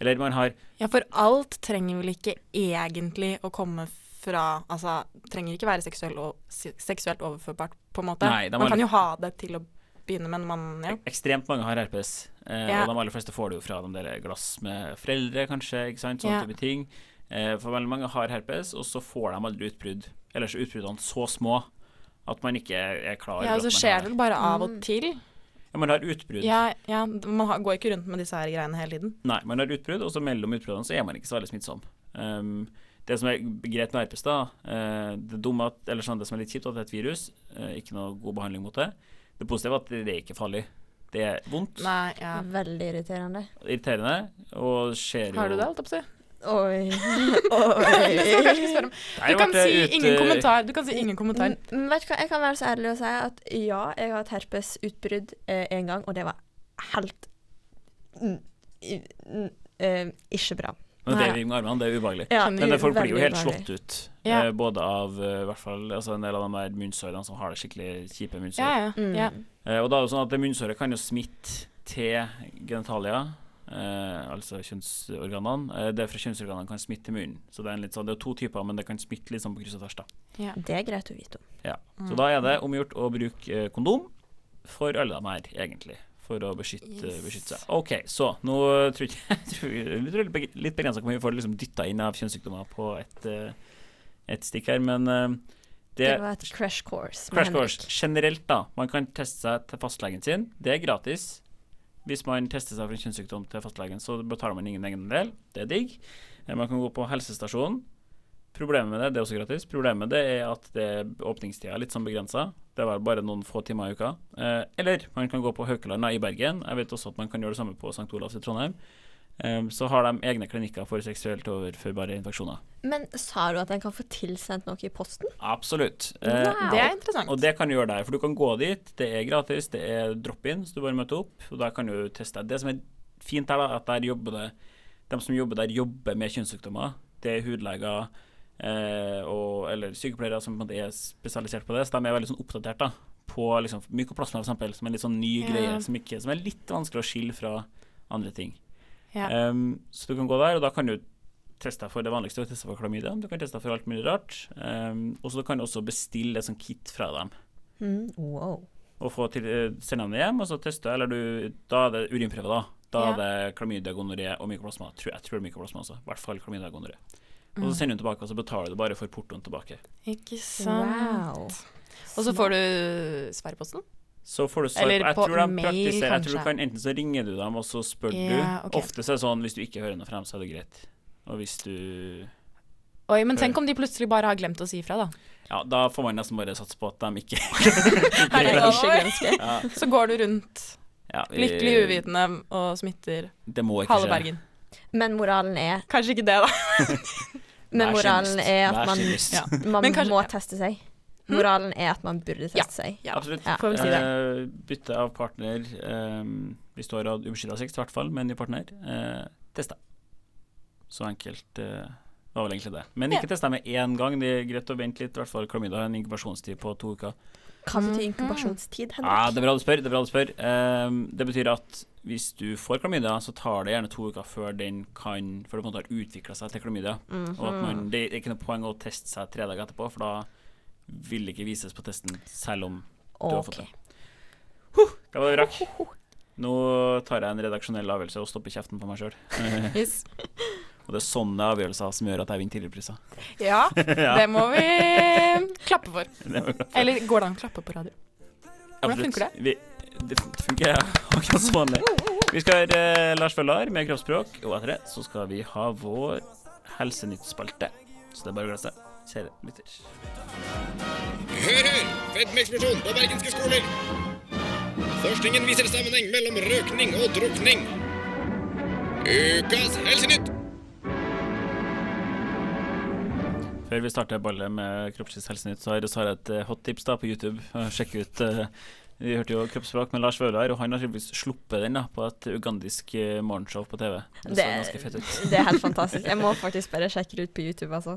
Speaker 6: Eller man har
Speaker 5: Ja, for alt trenger vel ikke egentlig å komme fra Altså, trenger ikke være seksuelt, og, seksuelt overførbart, på en måte.
Speaker 6: Nei,
Speaker 5: man kan jo ha det til å begynne med, man ja.
Speaker 6: Ekstremt mange har herpes, eh,
Speaker 5: Ja.
Speaker 6: og de aller fleste får det jo fra de der glass med foreldre, kanskje. ikke sant, Sånne
Speaker 5: Ja.
Speaker 6: type ting. Eh, for veldig mange har herpes, og så får de aldri utbrudd. Ellers er utbruddene så små at man ikke er klar
Speaker 5: ja,
Speaker 6: over
Speaker 5: så
Speaker 6: at man
Speaker 5: skjer
Speaker 6: har
Speaker 5: det bare av og
Speaker 2: Mm.
Speaker 5: til.
Speaker 6: Ja, man har utbrudd.
Speaker 5: Ja, ja, man går ikke rundt med disse her greiene hele tiden.
Speaker 6: Nei, man har utbrudd, og så mellom utbruddene så er man ikke så veldig smittsom. Um, det som er greit med herpes, da uh, Det dumme at, eller sånn, det som er litt kjipt, at det er et virus. uh, ikke noe god behandling mot det. Det positive er at det er ikke farlig. Det er vondt,
Speaker 5: Nei, ja.
Speaker 2: Veldig irriterende.
Speaker 6: irriterende, og skjer jo
Speaker 5: Har du det, holdt jeg på å si?
Speaker 2: Oi.
Speaker 5: Det
Speaker 2: Oi.
Speaker 5: skal jeg ikke spørre om. Du kan si ingen kommentar. Du kan si ingen kommentar.
Speaker 2: Men men vet du hva, jeg kan være så ærlig å si at ja, jeg har hatt herpesutbrudd eh, en gang, og det var helt eh, ikke bra.
Speaker 6: Men det med armene, det er ubehagelig.
Speaker 2: Ja,
Speaker 6: Men det, folk blir jo helt
Speaker 2: ubehagelig.
Speaker 6: slått ut,
Speaker 5: Ja.
Speaker 6: eh, både av uh, hvert fall altså en del av de der munnsårene som har det skikkelig kjipe munnsår.
Speaker 5: Ja, ja.
Speaker 2: Mm.
Speaker 6: Eh, og da er det sånn at det munnsåret kan jo smitte til genitalia, eh, altså kjønnsorganene. Eh, det fra kjønnsorganene kan smitte munnen. Så det er, en litt sånn, det er to typer, men det kan smitte litt sånn på kryss og tvers. Ja.
Speaker 2: Det er greit å vite om.
Speaker 6: Ja.
Speaker 5: Mm.
Speaker 6: Så da er det omgjort å bruke eh, kondom for alle de her, egentlig. For å beskytte,
Speaker 5: Yes.
Speaker 6: beskytte seg. OK, så nå tror jeg jeg tror, jeg tror det er litt begrensa hvor mye vi får liksom dytta inn av kjønnssykdommer på et, eh, et stikk her, men
Speaker 2: Det,
Speaker 6: det,
Speaker 2: var et crash course.
Speaker 6: Crash course. Generelt, da. Man kan teste seg til fastlegen sin. Det er gratis. Hvis man tester seg for en kjønnssykdom til fastlegen, så betaler man ingen egenandel. Det er digg. Eh, Man kan gå på helsestasjonen. Problemet med det, det er også gratis. Problemet med det er at det er åpningstida litt sånn begrensa. Det var bare noen få timer i uka. Eh, eller man kan gå på Haukeland i Bergen. Jeg vet også at man kan gjøre det samme på St. Olavs i Trondheim. Eh, så har de egne klinikker for seksuelt overførbare infeksjoner.
Speaker 2: Men sa du at en kan få tilsendt noe i posten?
Speaker 6: Absolutt.
Speaker 2: Wow.
Speaker 5: Det er interessant.
Speaker 6: Og det kan du gjøre der, for du kan gå dit. Det er gratis, det er drop-in, så du bare møter opp. Og der kan du teste. Det som er fint her, da, at der jobber det de som jobber der, jobber med kjønnssykdommer. Det er hudleger eh, og, eller sykepleiere som er spesialisert på det, så de er veldig sånn oppdatert da, på liksom, mykoplasma, eksempel, som er en litt sånn ny
Speaker 5: yeah.
Speaker 6: greie, som, ikke, som er litt vanskelig å skille fra andre ting.
Speaker 5: Ja.
Speaker 6: Em, så du kan gå der, og da kan du teste deg for det vanligste, teste deg for klamydia. Du kan teste deg for alt mulig rart. Um, og så kan du også bestille et sånt kit fra dem
Speaker 2: Mm, wow.
Speaker 6: og få til, eh, sende dem hjem, og så teste, eller du, da er det urinprøve, da. Da
Speaker 5: Ja.
Speaker 6: er det klamydia, gonoré og mykoplasma. Tror, jeg tror det er mykoplasma også. I hvert fall klamydia og gonoré. Og
Speaker 5: Mm.
Speaker 6: så sender du tilbake, og så betaler du bare for portoen tilbake.
Speaker 5: Ikke sant.
Speaker 2: Wow.
Speaker 5: Og så får du svar i posten?
Speaker 6: Så får du svar
Speaker 5: Eller
Speaker 6: jeg
Speaker 5: på
Speaker 6: tror de
Speaker 5: mail,
Speaker 6: praktiserer, jeg tror du kan, Enten så ringer du dem, og så spør
Speaker 5: yeah,
Speaker 6: du.
Speaker 5: Okay.
Speaker 6: Ofte så er det sånn hvis du ikke hører noe frem, så er det greit. Og hvis du
Speaker 5: Oi, men tenk om de plutselig bare har glemt å si ifra, da.
Speaker 6: Ja, da får man nesten bare satse på at de ikke
Speaker 5: Er det
Speaker 2: Ikke
Speaker 5: over?
Speaker 6: ja,
Speaker 5: Så går du rundt
Speaker 6: ja, vi-
Speaker 5: lykkelig uvitende og smitter
Speaker 6: Det må ikke
Speaker 5: halve. Bergen.
Speaker 2: Men moralen er,
Speaker 5: Kanskje ikke det, da.
Speaker 2: men moralen er at man.
Speaker 5: Ja.
Speaker 2: man
Speaker 5: kanskje-
Speaker 2: må
Speaker 5: ja.
Speaker 2: teste seg.
Speaker 5: Hm?
Speaker 2: Moralen er at man burde teste
Speaker 5: Ja.
Speaker 2: seg.
Speaker 5: Ja.
Speaker 6: Absolutt.
Speaker 2: Ja.
Speaker 5: Si det.
Speaker 6: Eh, bytte av partner eh, har hatt ubeskytta sex, i hvert fall, med en ny partner. Eh, test. Så enkelt eh, var vel egentlig det. Men ikke
Speaker 5: Ja.
Speaker 6: test med én gang. Det er greit å vente litt. I hvert fall Klamydia har en inkubasjonstid på to uker.
Speaker 2: Hva betyr
Speaker 5: Mhm.
Speaker 2: inkubasjonstid,
Speaker 6: Ja,
Speaker 2: Henrik?
Speaker 6: det er bra du spør. Det er bra du spør. Eh, det betyr at hvis du får klamydia, så tar det gjerne to uker før den kan Før det på en måte har utvikla seg til klamydia. Og at man, det er ikke noe poeng å teste seg tre dager etterpå, for da vil ikke vises på testen selv om du har fått
Speaker 2: det.
Speaker 6: det. Det var det vi rakk. Nå tar jeg en redaksjonell avgjørelse og stopper kjeften på meg sjøl.
Speaker 5: Yes.
Speaker 6: og det er sånne avgjørelser som gjør at jeg vinner tidligpriser.
Speaker 5: Ja,
Speaker 6: ja,
Speaker 5: det må vi klappe for. Eller går det an å klappe på radio? hvordan
Speaker 6: Absolutt.
Speaker 5: funker det?
Speaker 6: Vi, det funker akkurat som vanlig. Vi skal høre eh, Lars Vaular med kroppsspråk, og etter det så skal vi ha vår Helsenytt-spalte. Så det er bare å glede seg, kjære lytter.
Speaker 8: Hør, hør! Fedmeeksplosjon på bergenske skoler! Forskningen viser sammenheng mellom røkning og drukning. Ukas Helsenytt!
Speaker 6: Før vi starter ballet med Kroppslig helsenytt, så har Sara et eh, hot tips da på YouTube. Sjekk ut eh, Vi hørte jo kroppsspråk med Lars Vaular, og han har tydeligvis sluppet den da på et ugandisk eh, morgenshow på TV. Det så
Speaker 2: Det-
Speaker 6: ut.
Speaker 2: Det er helt fantastisk. Jeg må faktisk bare sjekke det ut på YouTube, altså.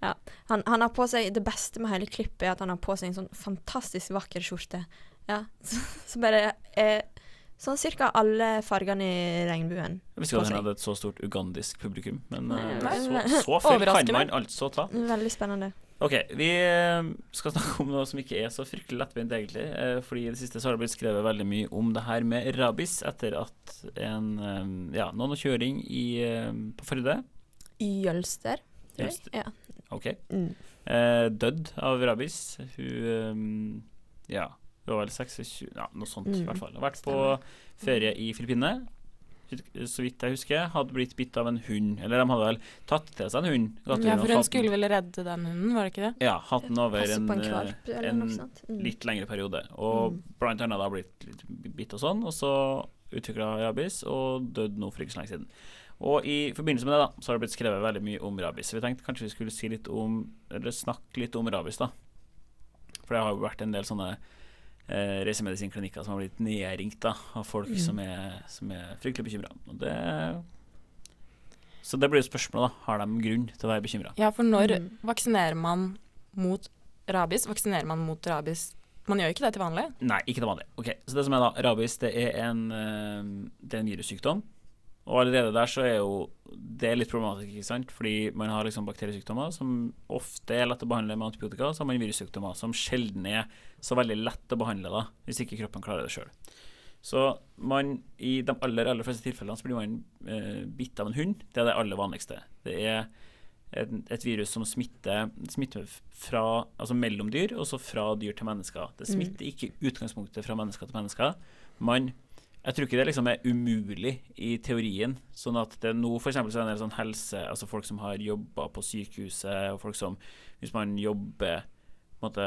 Speaker 2: Ja. Han, han har på seg Det beste med hele klippet er at han har på seg en sånn fantastisk vakker skjorte. Ja. Så, så bare eh, sånn cirka alle fargene i regnbuen.
Speaker 6: Jeg visste ikke at han hadde et så stort ugandisk publikum, men eh,
Speaker 2: Nei,
Speaker 6: så,
Speaker 2: nei.
Speaker 6: så feil kan man altså ta.
Speaker 2: Veldig spennende.
Speaker 6: Ok, vi eh, skal snakke om noe som ikke er så fryktelig lettbeint, egentlig. eh, Fordi i det siste så har det blitt skrevet veldig mye om det her med rabies etter at en eh, Ja, noen har kjøring i, på Førde.
Speaker 2: Jølster. tror jeg.
Speaker 6: Jølster.
Speaker 2: Ja.
Speaker 6: OK.
Speaker 2: Mm.
Speaker 6: Dødd av rabies. Hun Ja, hun var vel 26 Ja, noe sånt, i
Speaker 2: Mm.
Speaker 6: hvert fall. Har vært på ferie i Filippinene. Så vidt jeg husker, hadde blitt bitt av en hund. Eller de hadde vel tatt til seg en hund.
Speaker 5: Ja, for hun skulle vel redde den hunden, var det ikke det?
Speaker 6: Ja, hatt den over en,
Speaker 2: på en
Speaker 6: eh, en.
Speaker 2: Mm.
Speaker 6: litt lengre periode. Og
Speaker 2: Mm.
Speaker 6: blant annet da blitt litt bitt og sånn, og så utvikla rabies og døde nå for ikke så lenge siden. Og i forbindelse med det da, så har det blitt skrevet veldig mye om rabies. Vi tenkte kanskje vi skulle si litt om, eller snakke litt om rabies, da. For det har jo vært en del sånne eh, reisemedisinklinikker som har blitt nedringt da, av folk
Speaker 2: Mm.
Speaker 6: som, er, som er fryktelig bekymra. Så det blir jo spørsmålet, da. Har de grunn til å være bekymra?
Speaker 5: Ja, for når
Speaker 2: Mm.
Speaker 5: vaksinerer man mot rabies? Vaksinerer man mot rabies Man gjør ikke det til vanlig.
Speaker 6: Nei, ikke til vanlig. Ok, Så det som er da, rabies, det er en, eh, det er en virussykdom. Og allerede der så er jo det er litt problematisk, ikke sant? Fordi man har liksom bakteriesykdommer som ofte er lett å behandle med antibiotika, så har man virussykdommer som sjelden er så veldig lett å behandle da, hvis ikke kroppen klarer det sjøl. Så man, i de aller, aller fleste tilfellene så blir man eh, bitt av en hund. Det er det aller vanligste. Det er et, et virus som smitter, smitter fra, altså mellom dyr, og så fra dyr til mennesker. Det smitter ikke utgangspunktet fra mennesker til mennesker. Man, jeg tror ikke det liksom er umulig i teorien. Sånn at det nå f.eks. så er det en del sånn helse, altså folk som har jobba på sykehuset, og folk som Hvis man jobber på en måte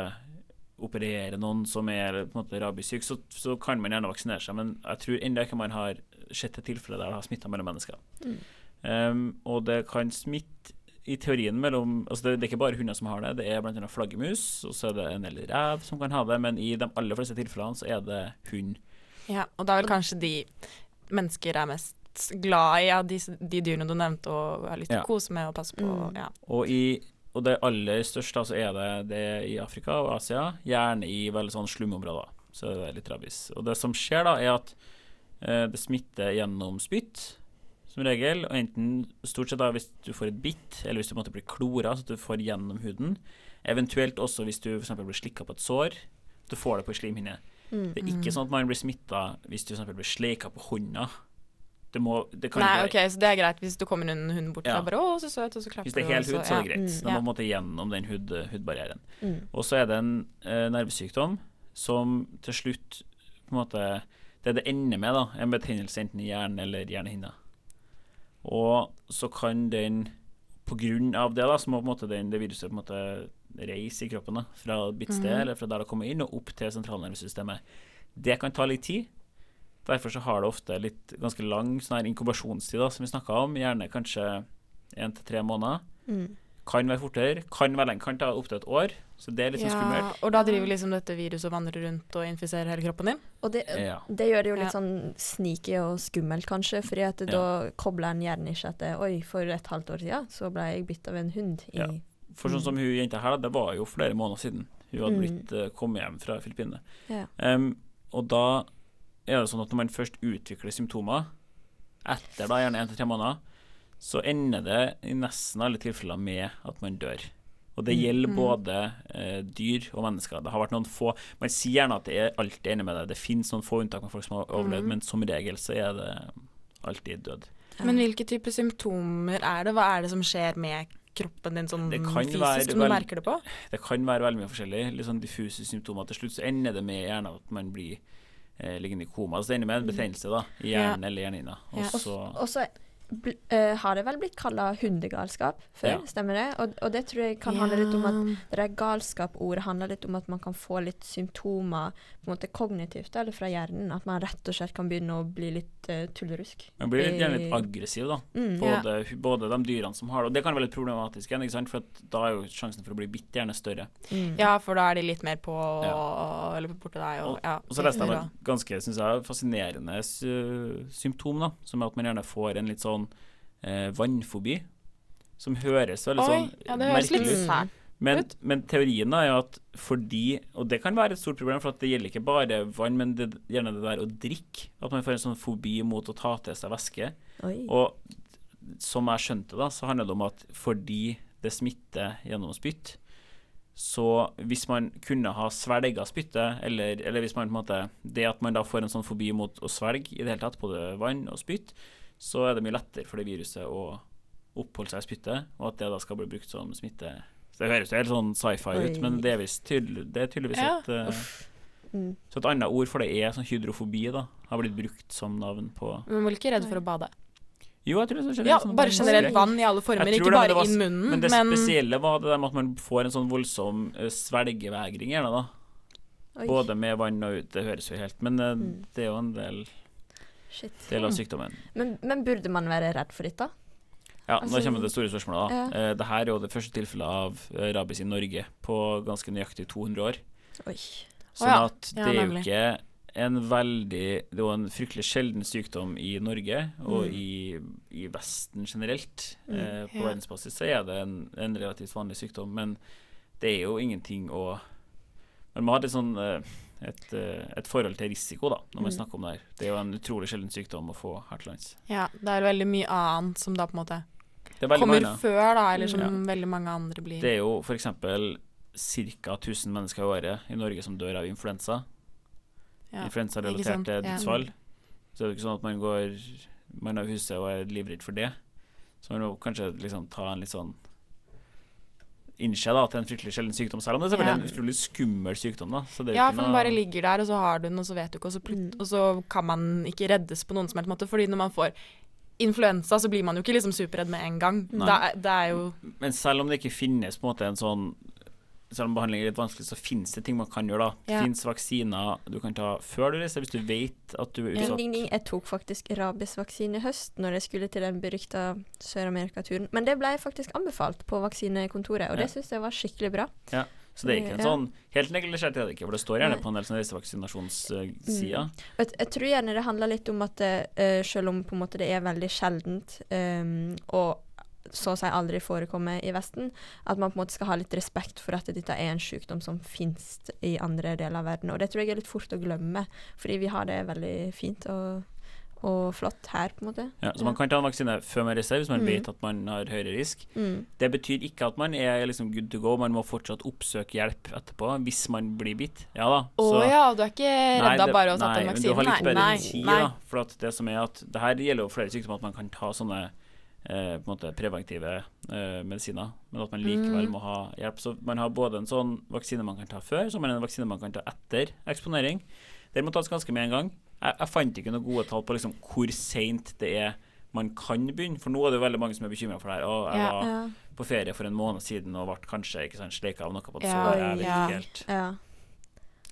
Speaker 6: operere noen som er på en måte rabiesyk, så, så kan man gjerne vaksinere seg, men jeg tror ennå ikke man har sett til tilfelle der det har smitta mellom mennesker.
Speaker 2: Mm.
Speaker 6: Um, og det kan smitte i teorien mellom altså det, det er ikke bare hunder som har det, det er bl.a. flaggermus, og så er det en del rev som kan ha det, men i de aller fleste tilfellene så er det hund.
Speaker 5: Ja, og da er vel kanskje de mennesker er mest glad i, ja, de, de dyrene du nevnte, og har lyst til
Speaker 6: Ja.
Speaker 5: å kose med og passe på.
Speaker 2: Mm.
Speaker 5: Ja.
Speaker 6: Og, i, og det aller største altså, er det, det i Afrika og Asia, gjerne i veldig sånn slumområder. Så det er det litt rabies. Og det som skjer da, er at eh, det smitter gjennom spytt, som regel. Og enten stort sett da hvis du får et bitt, eller hvis du måtte bli klora, så du får gjennom huden. Eventuelt også hvis du f.eks. blir slikka på et sår. Du får det på ei slimhinne.
Speaker 2: Mm.
Speaker 6: Det er ikke sånn at man blir smitta hvis du blir sleika på hånda. Det må det kan
Speaker 5: Nei,
Speaker 6: ikke
Speaker 5: ok, så det er greit hvis du kommer en hund bort
Speaker 6: Ja.
Speaker 5: og bare 'Å, så søt', og så klapper du.
Speaker 6: Hvis det er
Speaker 5: hel
Speaker 6: hud, så er det
Speaker 5: ja.
Speaker 6: greit.
Speaker 2: Mm.
Speaker 6: Da må man måtte gjennom den hud, hudbarrieren.
Speaker 2: Mm.
Speaker 6: Og så er det en eh, nervesykdom som til slutt på en måte Det det ender med, da, en betennelse enten i hjernen eller hjernehinna. Og så kan den På grunn av det, da, så må på en måte den, det viruset på en måte reise i kroppen da, fra et bitt sted,
Speaker 5: -hmm.
Speaker 6: eller fra der det kommer inn, og opp til sentralnervesystemet. Det kan ta litt tid. Derfor så har det ofte litt ganske lang sånn her inkubasjonstid, da, som vi snakka om. Gjerne kanskje én til tre måneder.
Speaker 2: Mm.
Speaker 6: Kan være fortere, kan være lenge, kan ta opptil et år. Så det er litt sånn
Speaker 5: Ja,
Speaker 6: skummelt.
Speaker 5: og da driver liksom dette viruset og vandrer rundt og infiserer hele kroppen din?
Speaker 2: Og det,
Speaker 6: Ja.
Speaker 2: det gjør det jo litt
Speaker 5: Ja.
Speaker 2: sånn sneaky og skummelt, kanskje, fordi at da kobler en gjerne ikke at Oi, for et halvt år siden så ble jeg bitt av en hund i
Speaker 6: Ja. For sånn som hun jenta her, det var jo flere måneder siden hun hadde
Speaker 2: Mm.
Speaker 6: blitt uh, kommet hjem fra Filippinene.
Speaker 2: Ja.
Speaker 6: Um, og da er det sånn at når man først utvikler symptomer, etter da gjerne én til tre måneder, så ender det i nesten alle tilfeller med at man dør. Og det gjelder både eh, dyr og mennesker. Det har vært noen få Man sier gjerne at det er alltid enig med det. Det finnes noen få unntak med folk som har overlevd, men som regel så er det alltid død.
Speaker 5: Men hvilke typer symptomer er det? Hva er det som skjer med kroppen din sånn fysisk,
Speaker 6: være
Speaker 5: som du
Speaker 6: vel-
Speaker 5: merker det på?
Speaker 6: Det kan være veldig mye forskjellig. Litt sånn diffuse symptomer. Til slutt så ender det med gjerne at man blir eh, liggende i koma. Så det ender med en betennelse da, i hjernen eller hjernehinna. Og så
Speaker 2: Og bl eh, har det vel blitt kalla hundegalskap før,
Speaker 6: Ja.
Speaker 2: stemmer det? Og, og det tror jeg kan handle litt om at det der galskap-ordet handler litt om at man kan få litt symptomer på en måte kognitivt eller fra hjernen. At man rett og slett kan begynne å bli litt uh, tullerusk.
Speaker 6: man blir litt, gjerne litt aggressiv, da.
Speaker 2: Mm.
Speaker 6: Både, både de dyrene som har det. Og det kan være litt problematisk igjen, ikke sant? for at da er jo sjansen for å bli bitt gjerne større.
Speaker 2: Mm.
Speaker 5: Ja, for da er de litt mer på Eller borte deg og ja.
Speaker 6: Og så leste jeg
Speaker 5: Ja.
Speaker 6: et ganske synes jeg, fascinerende symptom, da, som er at man gjerne får en litt sånn eh, vannfobi. Som høres veldig
Speaker 5: Oi,
Speaker 6: sånn
Speaker 5: ja, det høres litt
Speaker 6: merkelig ut. Men, men teorien er at fordi Og det kan være et stort problem, for at det gjelder ikke bare vann, men det, gjerne det der å drikke. At man får en sånn fobi mot å ta til seg væske.
Speaker 2: Oi.
Speaker 6: Og som jeg skjønte, da, så handler det om at fordi det smitter gjennom spytt, så hvis man kunne ha svelga spyttet, eller, eller hvis man på en måte Det at man da får en sånn fobi mot å svelge i det hele tatt, både vann og spytt, så er det mye lettere for det viruset å oppholde seg i spyttet, og at det da skal bli brukt som smitte. Så Det høres jo helt sånn sci-fi ut, men det er, visst tydelig, det er tydeligvis
Speaker 5: Ja.
Speaker 6: et uh,
Speaker 2: Mm.
Speaker 6: Så et annet ord for det er sånn hydrofobi, da. Har blitt brukt som navn på
Speaker 5: Men man er ikke redd for å bade?
Speaker 6: Jo, jeg tror det er
Speaker 5: Ja,
Speaker 6: sånn
Speaker 5: bare generelt vann i alle former, ikke bare inn munnen.
Speaker 6: Men det
Speaker 5: men
Speaker 6: spesielle var det der med at man får en sånn voldsom eh, svelgevegring gjerne, da.
Speaker 2: Oi.
Speaker 6: Både med vann og ut. Det høres jo helt Men eh,
Speaker 2: Mm.
Speaker 6: det er jo en del,
Speaker 2: Shit.
Speaker 6: del av sykdommen.
Speaker 2: Men, men burde man være redd for dette?
Speaker 6: Ja,
Speaker 2: Altså-
Speaker 6: nå kommer det store spørsmålet, da.
Speaker 2: Ja.
Speaker 6: Eh, det er jo det første tilfellet av eh, rabies i Norge på ganske nøyaktig 200 år.
Speaker 2: Oi.
Speaker 6: Sånn at
Speaker 5: Ja,
Speaker 6: det er jo ikke en veldig Det er jo en fryktelig sjelden sykdom i Norge, og
Speaker 2: Mm.
Speaker 6: i, i Vesten generelt.
Speaker 2: Mm.
Speaker 6: Eh, på
Speaker 5: Ja.
Speaker 6: verdensbasis så er det en, en relativt vanlig sykdom, men det er jo ingenting å Man må ha litt sånn eh, et, eh, et forhold til risiko, da, når man
Speaker 2: Mm.
Speaker 6: snakker om det her. Det er jo en utrolig sjelden sykdom å få her til lands.
Speaker 5: ja, det er veldig mye annet som da på en måte
Speaker 6: er
Speaker 5: kommer
Speaker 6: mange.
Speaker 5: før, da, eller
Speaker 2: Mm.
Speaker 5: som
Speaker 6: Ja.
Speaker 5: veldig mange andre blir.
Speaker 6: Det er jo f.eks. ca. 1000 mennesker i året i Norge som dør av influensa.
Speaker 5: ja.
Speaker 6: Influensarelaterte dødsfall. Ja. Så det er jo ikke sånn at man går Man har huset og er livredd for det. Så man må kanskje liksom ta en litt sånn Innse da at det er en fryktelig sjelden sykdom, selv om det er selvfølgelig
Speaker 5: Ja.
Speaker 6: en utrolig skummel sykdom. da Så det er
Speaker 5: Ja,
Speaker 6: ikke
Speaker 5: for den bare ligger der, og så har du den, og så vet du ikke, og så, plut
Speaker 2: Mm.
Speaker 5: og så kan man ikke reddes på noen som helst måte. Fordi når man får influensa, så blir man jo ikke liksom superredd med en gang. Det det er jo
Speaker 6: Men selv om det ikke finnes på en måte en sånn selv om behandling er litt vanskelig, så finnes det ting man kan gjøre, da. Det
Speaker 2: Ja.
Speaker 6: finnes vaksiner du kan ta før du reiser, hvis du vet at du er utsatt.
Speaker 2: ding, ding. Jeg tok faktisk rabiesvaksine i høst når jeg skulle til den berykta Sør-Amerika-turen. Men det ble faktisk anbefalt på vaksinekontoret, og
Speaker 6: Ja.
Speaker 2: det syns jeg var skikkelig bra.
Speaker 6: Ja. Så det er ikke en sånn Helt neglisjert er det ikke, for det står gjerne på en del reisevaksinasjonssider.
Speaker 2: Mm. Jeg, jeg tror gjerne det handler litt om at eh, selv om på en måte det er veldig sjeldent, um, og så å si aldri forekommer i Vesten, at man på en måte skal ha litt respekt for at dette er en sykdom som finnes i andre deler av verden. Og det tror jeg er litt fort å glemme, fordi vi har det veldig fint og, og flott her, på en måte.
Speaker 6: Ja, så man kan ta en vaksine før man reiser, hvis man
Speaker 2: Mm.
Speaker 6: vet at man har høyere risk.
Speaker 2: Mm.
Speaker 6: Det betyr ikke at man er liksom good to go, man må fortsatt oppsøke hjelp etterpå hvis man blir bitt. Ja da.
Speaker 5: Å
Speaker 6: oh,
Speaker 5: ja, du er ikke redda bare av å ta den vaksinen? nei, men?
Speaker 6: Du har litt bedre tid, da. For at det som er at det her gjelder jo flere sykdommer at man kan ta sånne eh, på en måte preventive eh, medisiner, men at man likevel
Speaker 5: Mm.
Speaker 6: må ha hjelp. Så man har både en sånn vaksine man kan ta før, så har man en vaksine man kan ta etter eksponering. Den må tas ganske med en gang. Jeg, jeg fant ikke noen gode tall på liksom hvor seint det er man kan begynne, for nå er det jo veldig mange som er bekymra for det her. Å, jeg var
Speaker 2: Ja.
Speaker 6: på ferie for en måned siden og ble kanskje ikke sant, sleika av noe på et
Speaker 5: Ja,
Speaker 6: sår. Jeg vet ikke helt.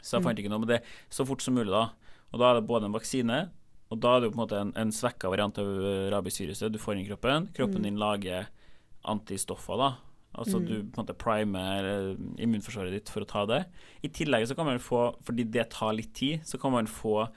Speaker 6: Så jeg fant ikke noe med det så fort som mulig, da. Og da er det både en vaksine, og da er det jo på en måte en, en svekka variant av eh, rabiesviruset du får inn i kroppen. Kroppen
Speaker 2: Mm.
Speaker 6: din lager antistoffer, da. Altså
Speaker 2: Mm.
Speaker 6: du på en måte primer eh, immunforsvaret ditt for å ta det. I tillegg så kan man få, fordi det tar litt tid, så kan man få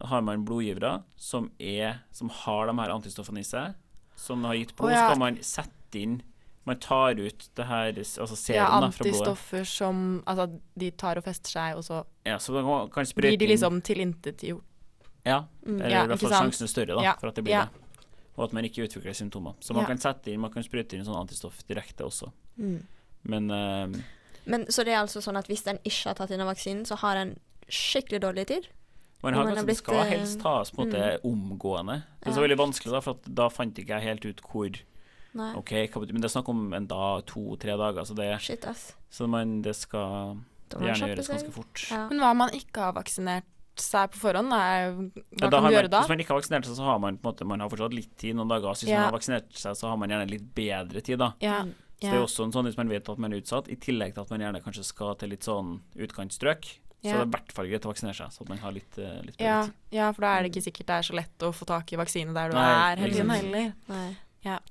Speaker 6: har man blodgivere som, er, som har de her antistoffene i seg, som har gitt blod,
Speaker 5: oh, ja.
Speaker 6: så kan man sette inn Man tar ut det her altså
Speaker 5: Ja,
Speaker 6: da, fra blodet.
Speaker 5: antistoffer som Altså, de tar og fester seg, og så
Speaker 6: Ja, så kan- kan
Speaker 5: blir de liksom tilintetgjort.
Speaker 6: Ja,
Speaker 2: Mm.
Speaker 6: eller
Speaker 5: Ja,
Speaker 6: i hvert fall sjansen er større da,
Speaker 5: Ja,
Speaker 6: for at det blir
Speaker 5: ja.
Speaker 6: det. Og at man ikke utvikler symptomer. Så man
Speaker 5: Ja.
Speaker 6: kan sette inn, man kan sprøyte inn sånn antistoff direkte også.
Speaker 2: Mm.
Speaker 6: Men uh,
Speaker 2: Men så det er altså sånn at hvis en ikke har tatt inn vaksinen, så har en skikkelig dårlig tid?
Speaker 6: man har det
Speaker 2: blitt,
Speaker 6: skal
Speaker 2: eh,
Speaker 6: helst tas på en måte omgående. Det er så
Speaker 2: Ja.
Speaker 6: veldig vanskelig, da, for at da fant ikke jeg helt ut hvor
Speaker 2: Nei.
Speaker 6: OK, Men det er snakk om en dag, to-tre dager, så det,
Speaker 2: Shit, ass.
Speaker 6: så man, det skal gjerne gjøres ganske fort.
Speaker 2: Ja.
Speaker 5: Men hva om man ikke har vaksinert seg på forhånd? Er, hva
Speaker 6: Ja,
Speaker 5: kan du
Speaker 6: man,
Speaker 5: gjøre da?
Speaker 6: Hvis man ikke har vaksinert seg, så har man på en måte Man har fortsatt litt tid, noen dager. Så hvis
Speaker 5: Ja.
Speaker 6: man har vaksinert seg, så har man gjerne litt bedre tid, da.
Speaker 5: Ja,
Speaker 2: Mm.
Speaker 6: Så det er også en sånn hvis man vet at man er utsatt, i tillegg til at man gjerne kanskje skal til litt sånn utkantstrøk, så
Speaker 5: Ja.
Speaker 6: er det i hvert fall greit å vaksinere seg, så at man har litt, eh, litt bedre
Speaker 5: ja,
Speaker 6: tid.
Speaker 5: ja, for da er det ikke sikkert det er så lett å få tak i vaksine der du
Speaker 6: Nei,
Speaker 5: er hele tiden heller.
Speaker 2: Nei.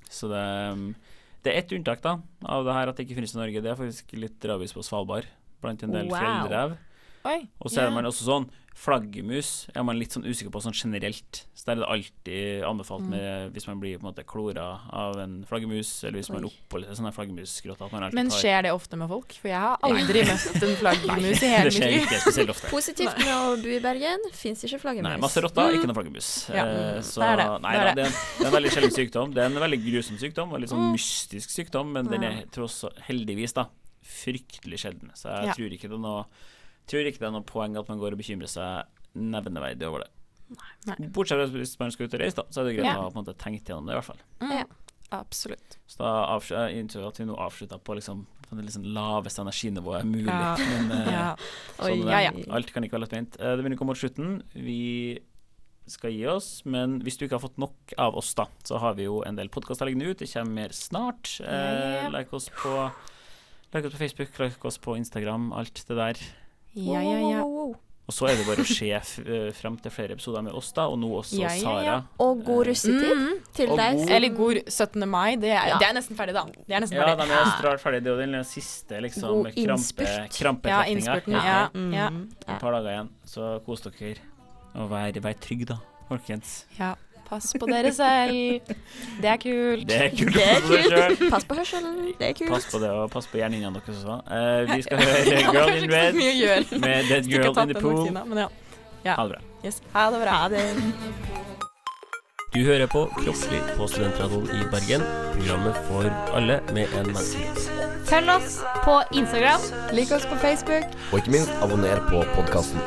Speaker 6: Så det, um, det er ett unntak da, av det her at det ikke finnes i Norge. Det er faktisk litt rabies på Svalbard, blant en del
Speaker 2: Wow.
Speaker 6: fjellrev.
Speaker 5: Oi.
Speaker 6: Og så er
Speaker 5: ja.
Speaker 6: man også sånn Flaggermus er man litt sånn usikker på sånn generelt. Så der er det alltid anbefalt
Speaker 5: Mm.
Speaker 6: med hvis man blir på en måte klora av en flaggermus, eller hvis man oppholder seg i. At
Speaker 5: Men
Speaker 6: tar
Speaker 5: skjer det ofte med folk? For jeg har aldri møtt en flaggermus i hele
Speaker 6: Det
Speaker 5: mitt
Speaker 6: skjer
Speaker 5: liv.
Speaker 6: ikke spesielt ofte.
Speaker 2: Positivt med å bo i Bergen, fins ikke flaggermus.
Speaker 6: Nei, masse rotter, ikke noe flaggermus.
Speaker 5: Ja,
Speaker 6: Eh, så
Speaker 5: det er det,
Speaker 6: nei
Speaker 5: det er det.
Speaker 6: det er, en, det er en veldig sjelden sykdom. Det er en veldig grusom sykdom, og litt sånn
Speaker 5: Mm.
Speaker 6: mystisk sykdom, men den er tross heldigvis da fryktelig sjelden. Så jeg
Speaker 5: Ja.
Speaker 6: tror ikke det er noe Tror ikke det er noe poeng at man går og bekymrer seg nevneverdig over det.
Speaker 5: Nei.
Speaker 6: Bortsett fra hvis man skal ut og reise, da, så er det greit
Speaker 5: Ja.
Speaker 6: å ha på en måte tenkt gjennom det, i hvert fall.
Speaker 5: Mm.
Speaker 2: Ja.
Speaker 5: Absolutt.
Speaker 6: Så da avslutter, jeg innså at vi nå avslutta på liksom på det liksom laveste energinivået mulig.
Speaker 5: Ja.
Speaker 6: Men eh,
Speaker 5: Ja.
Speaker 6: sånn er
Speaker 5: ja, ja.
Speaker 6: alt kan ikke være lettbeint. Uh, Det begynner å komme mot slutten. Vi skal gi oss, men hvis du ikke har fått nok av oss, da, så har vi jo en del podkaster liggende ut. Det kommer mer snart.
Speaker 5: Uh,
Speaker 6: like oss på Like oss på Facebook, like oss på Instagram, alt det der.
Speaker 5: Ja, ja, ja.
Speaker 6: Og så er det bare å se eh, frem til flere episoder med oss, da, og nå også
Speaker 5: Ja, ja, ja.
Speaker 6: Sara.
Speaker 2: Og god russetid
Speaker 5: Mm.
Speaker 2: til deg.
Speaker 6: god-
Speaker 5: Eller god 17. mai. Det er,
Speaker 2: Ja.
Speaker 5: det er nesten ferdig, da. Det er nesten
Speaker 6: Ja,
Speaker 5: ferdig.
Speaker 6: de er straks ferdig. Det er jo den siste liksom, krampe, krampetrekninga.
Speaker 5: Ja,
Speaker 6: ned.
Speaker 5: ja.
Speaker 2: Mm.
Speaker 6: Et par dager igjen, så kos dere. Og vær, vær trygg, da, folkens.
Speaker 5: ja. Pass på dere selv. Det er kult.
Speaker 6: Det er kult
Speaker 2: Det er kult. Pass på hørselen. Det er kult.
Speaker 6: Pass på det, og pass på hjernehinnene deres også. Uh, vi skal høre Girl in Red med Dead Girl in the Pool.
Speaker 5: vaksina, men ja.
Speaker 6: Ha det bra.
Speaker 5: Yes. Ha det bra.
Speaker 2: Ha det.
Speaker 4: Du hører på Kroppslig på Studentradioen i Bergen. Programmet for alle med en menneskerett.
Speaker 9: Følg oss på Instagram.
Speaker 5: Lik oss på Facebook.
Speaker 10: Og ikke minst, abonner på podkasten.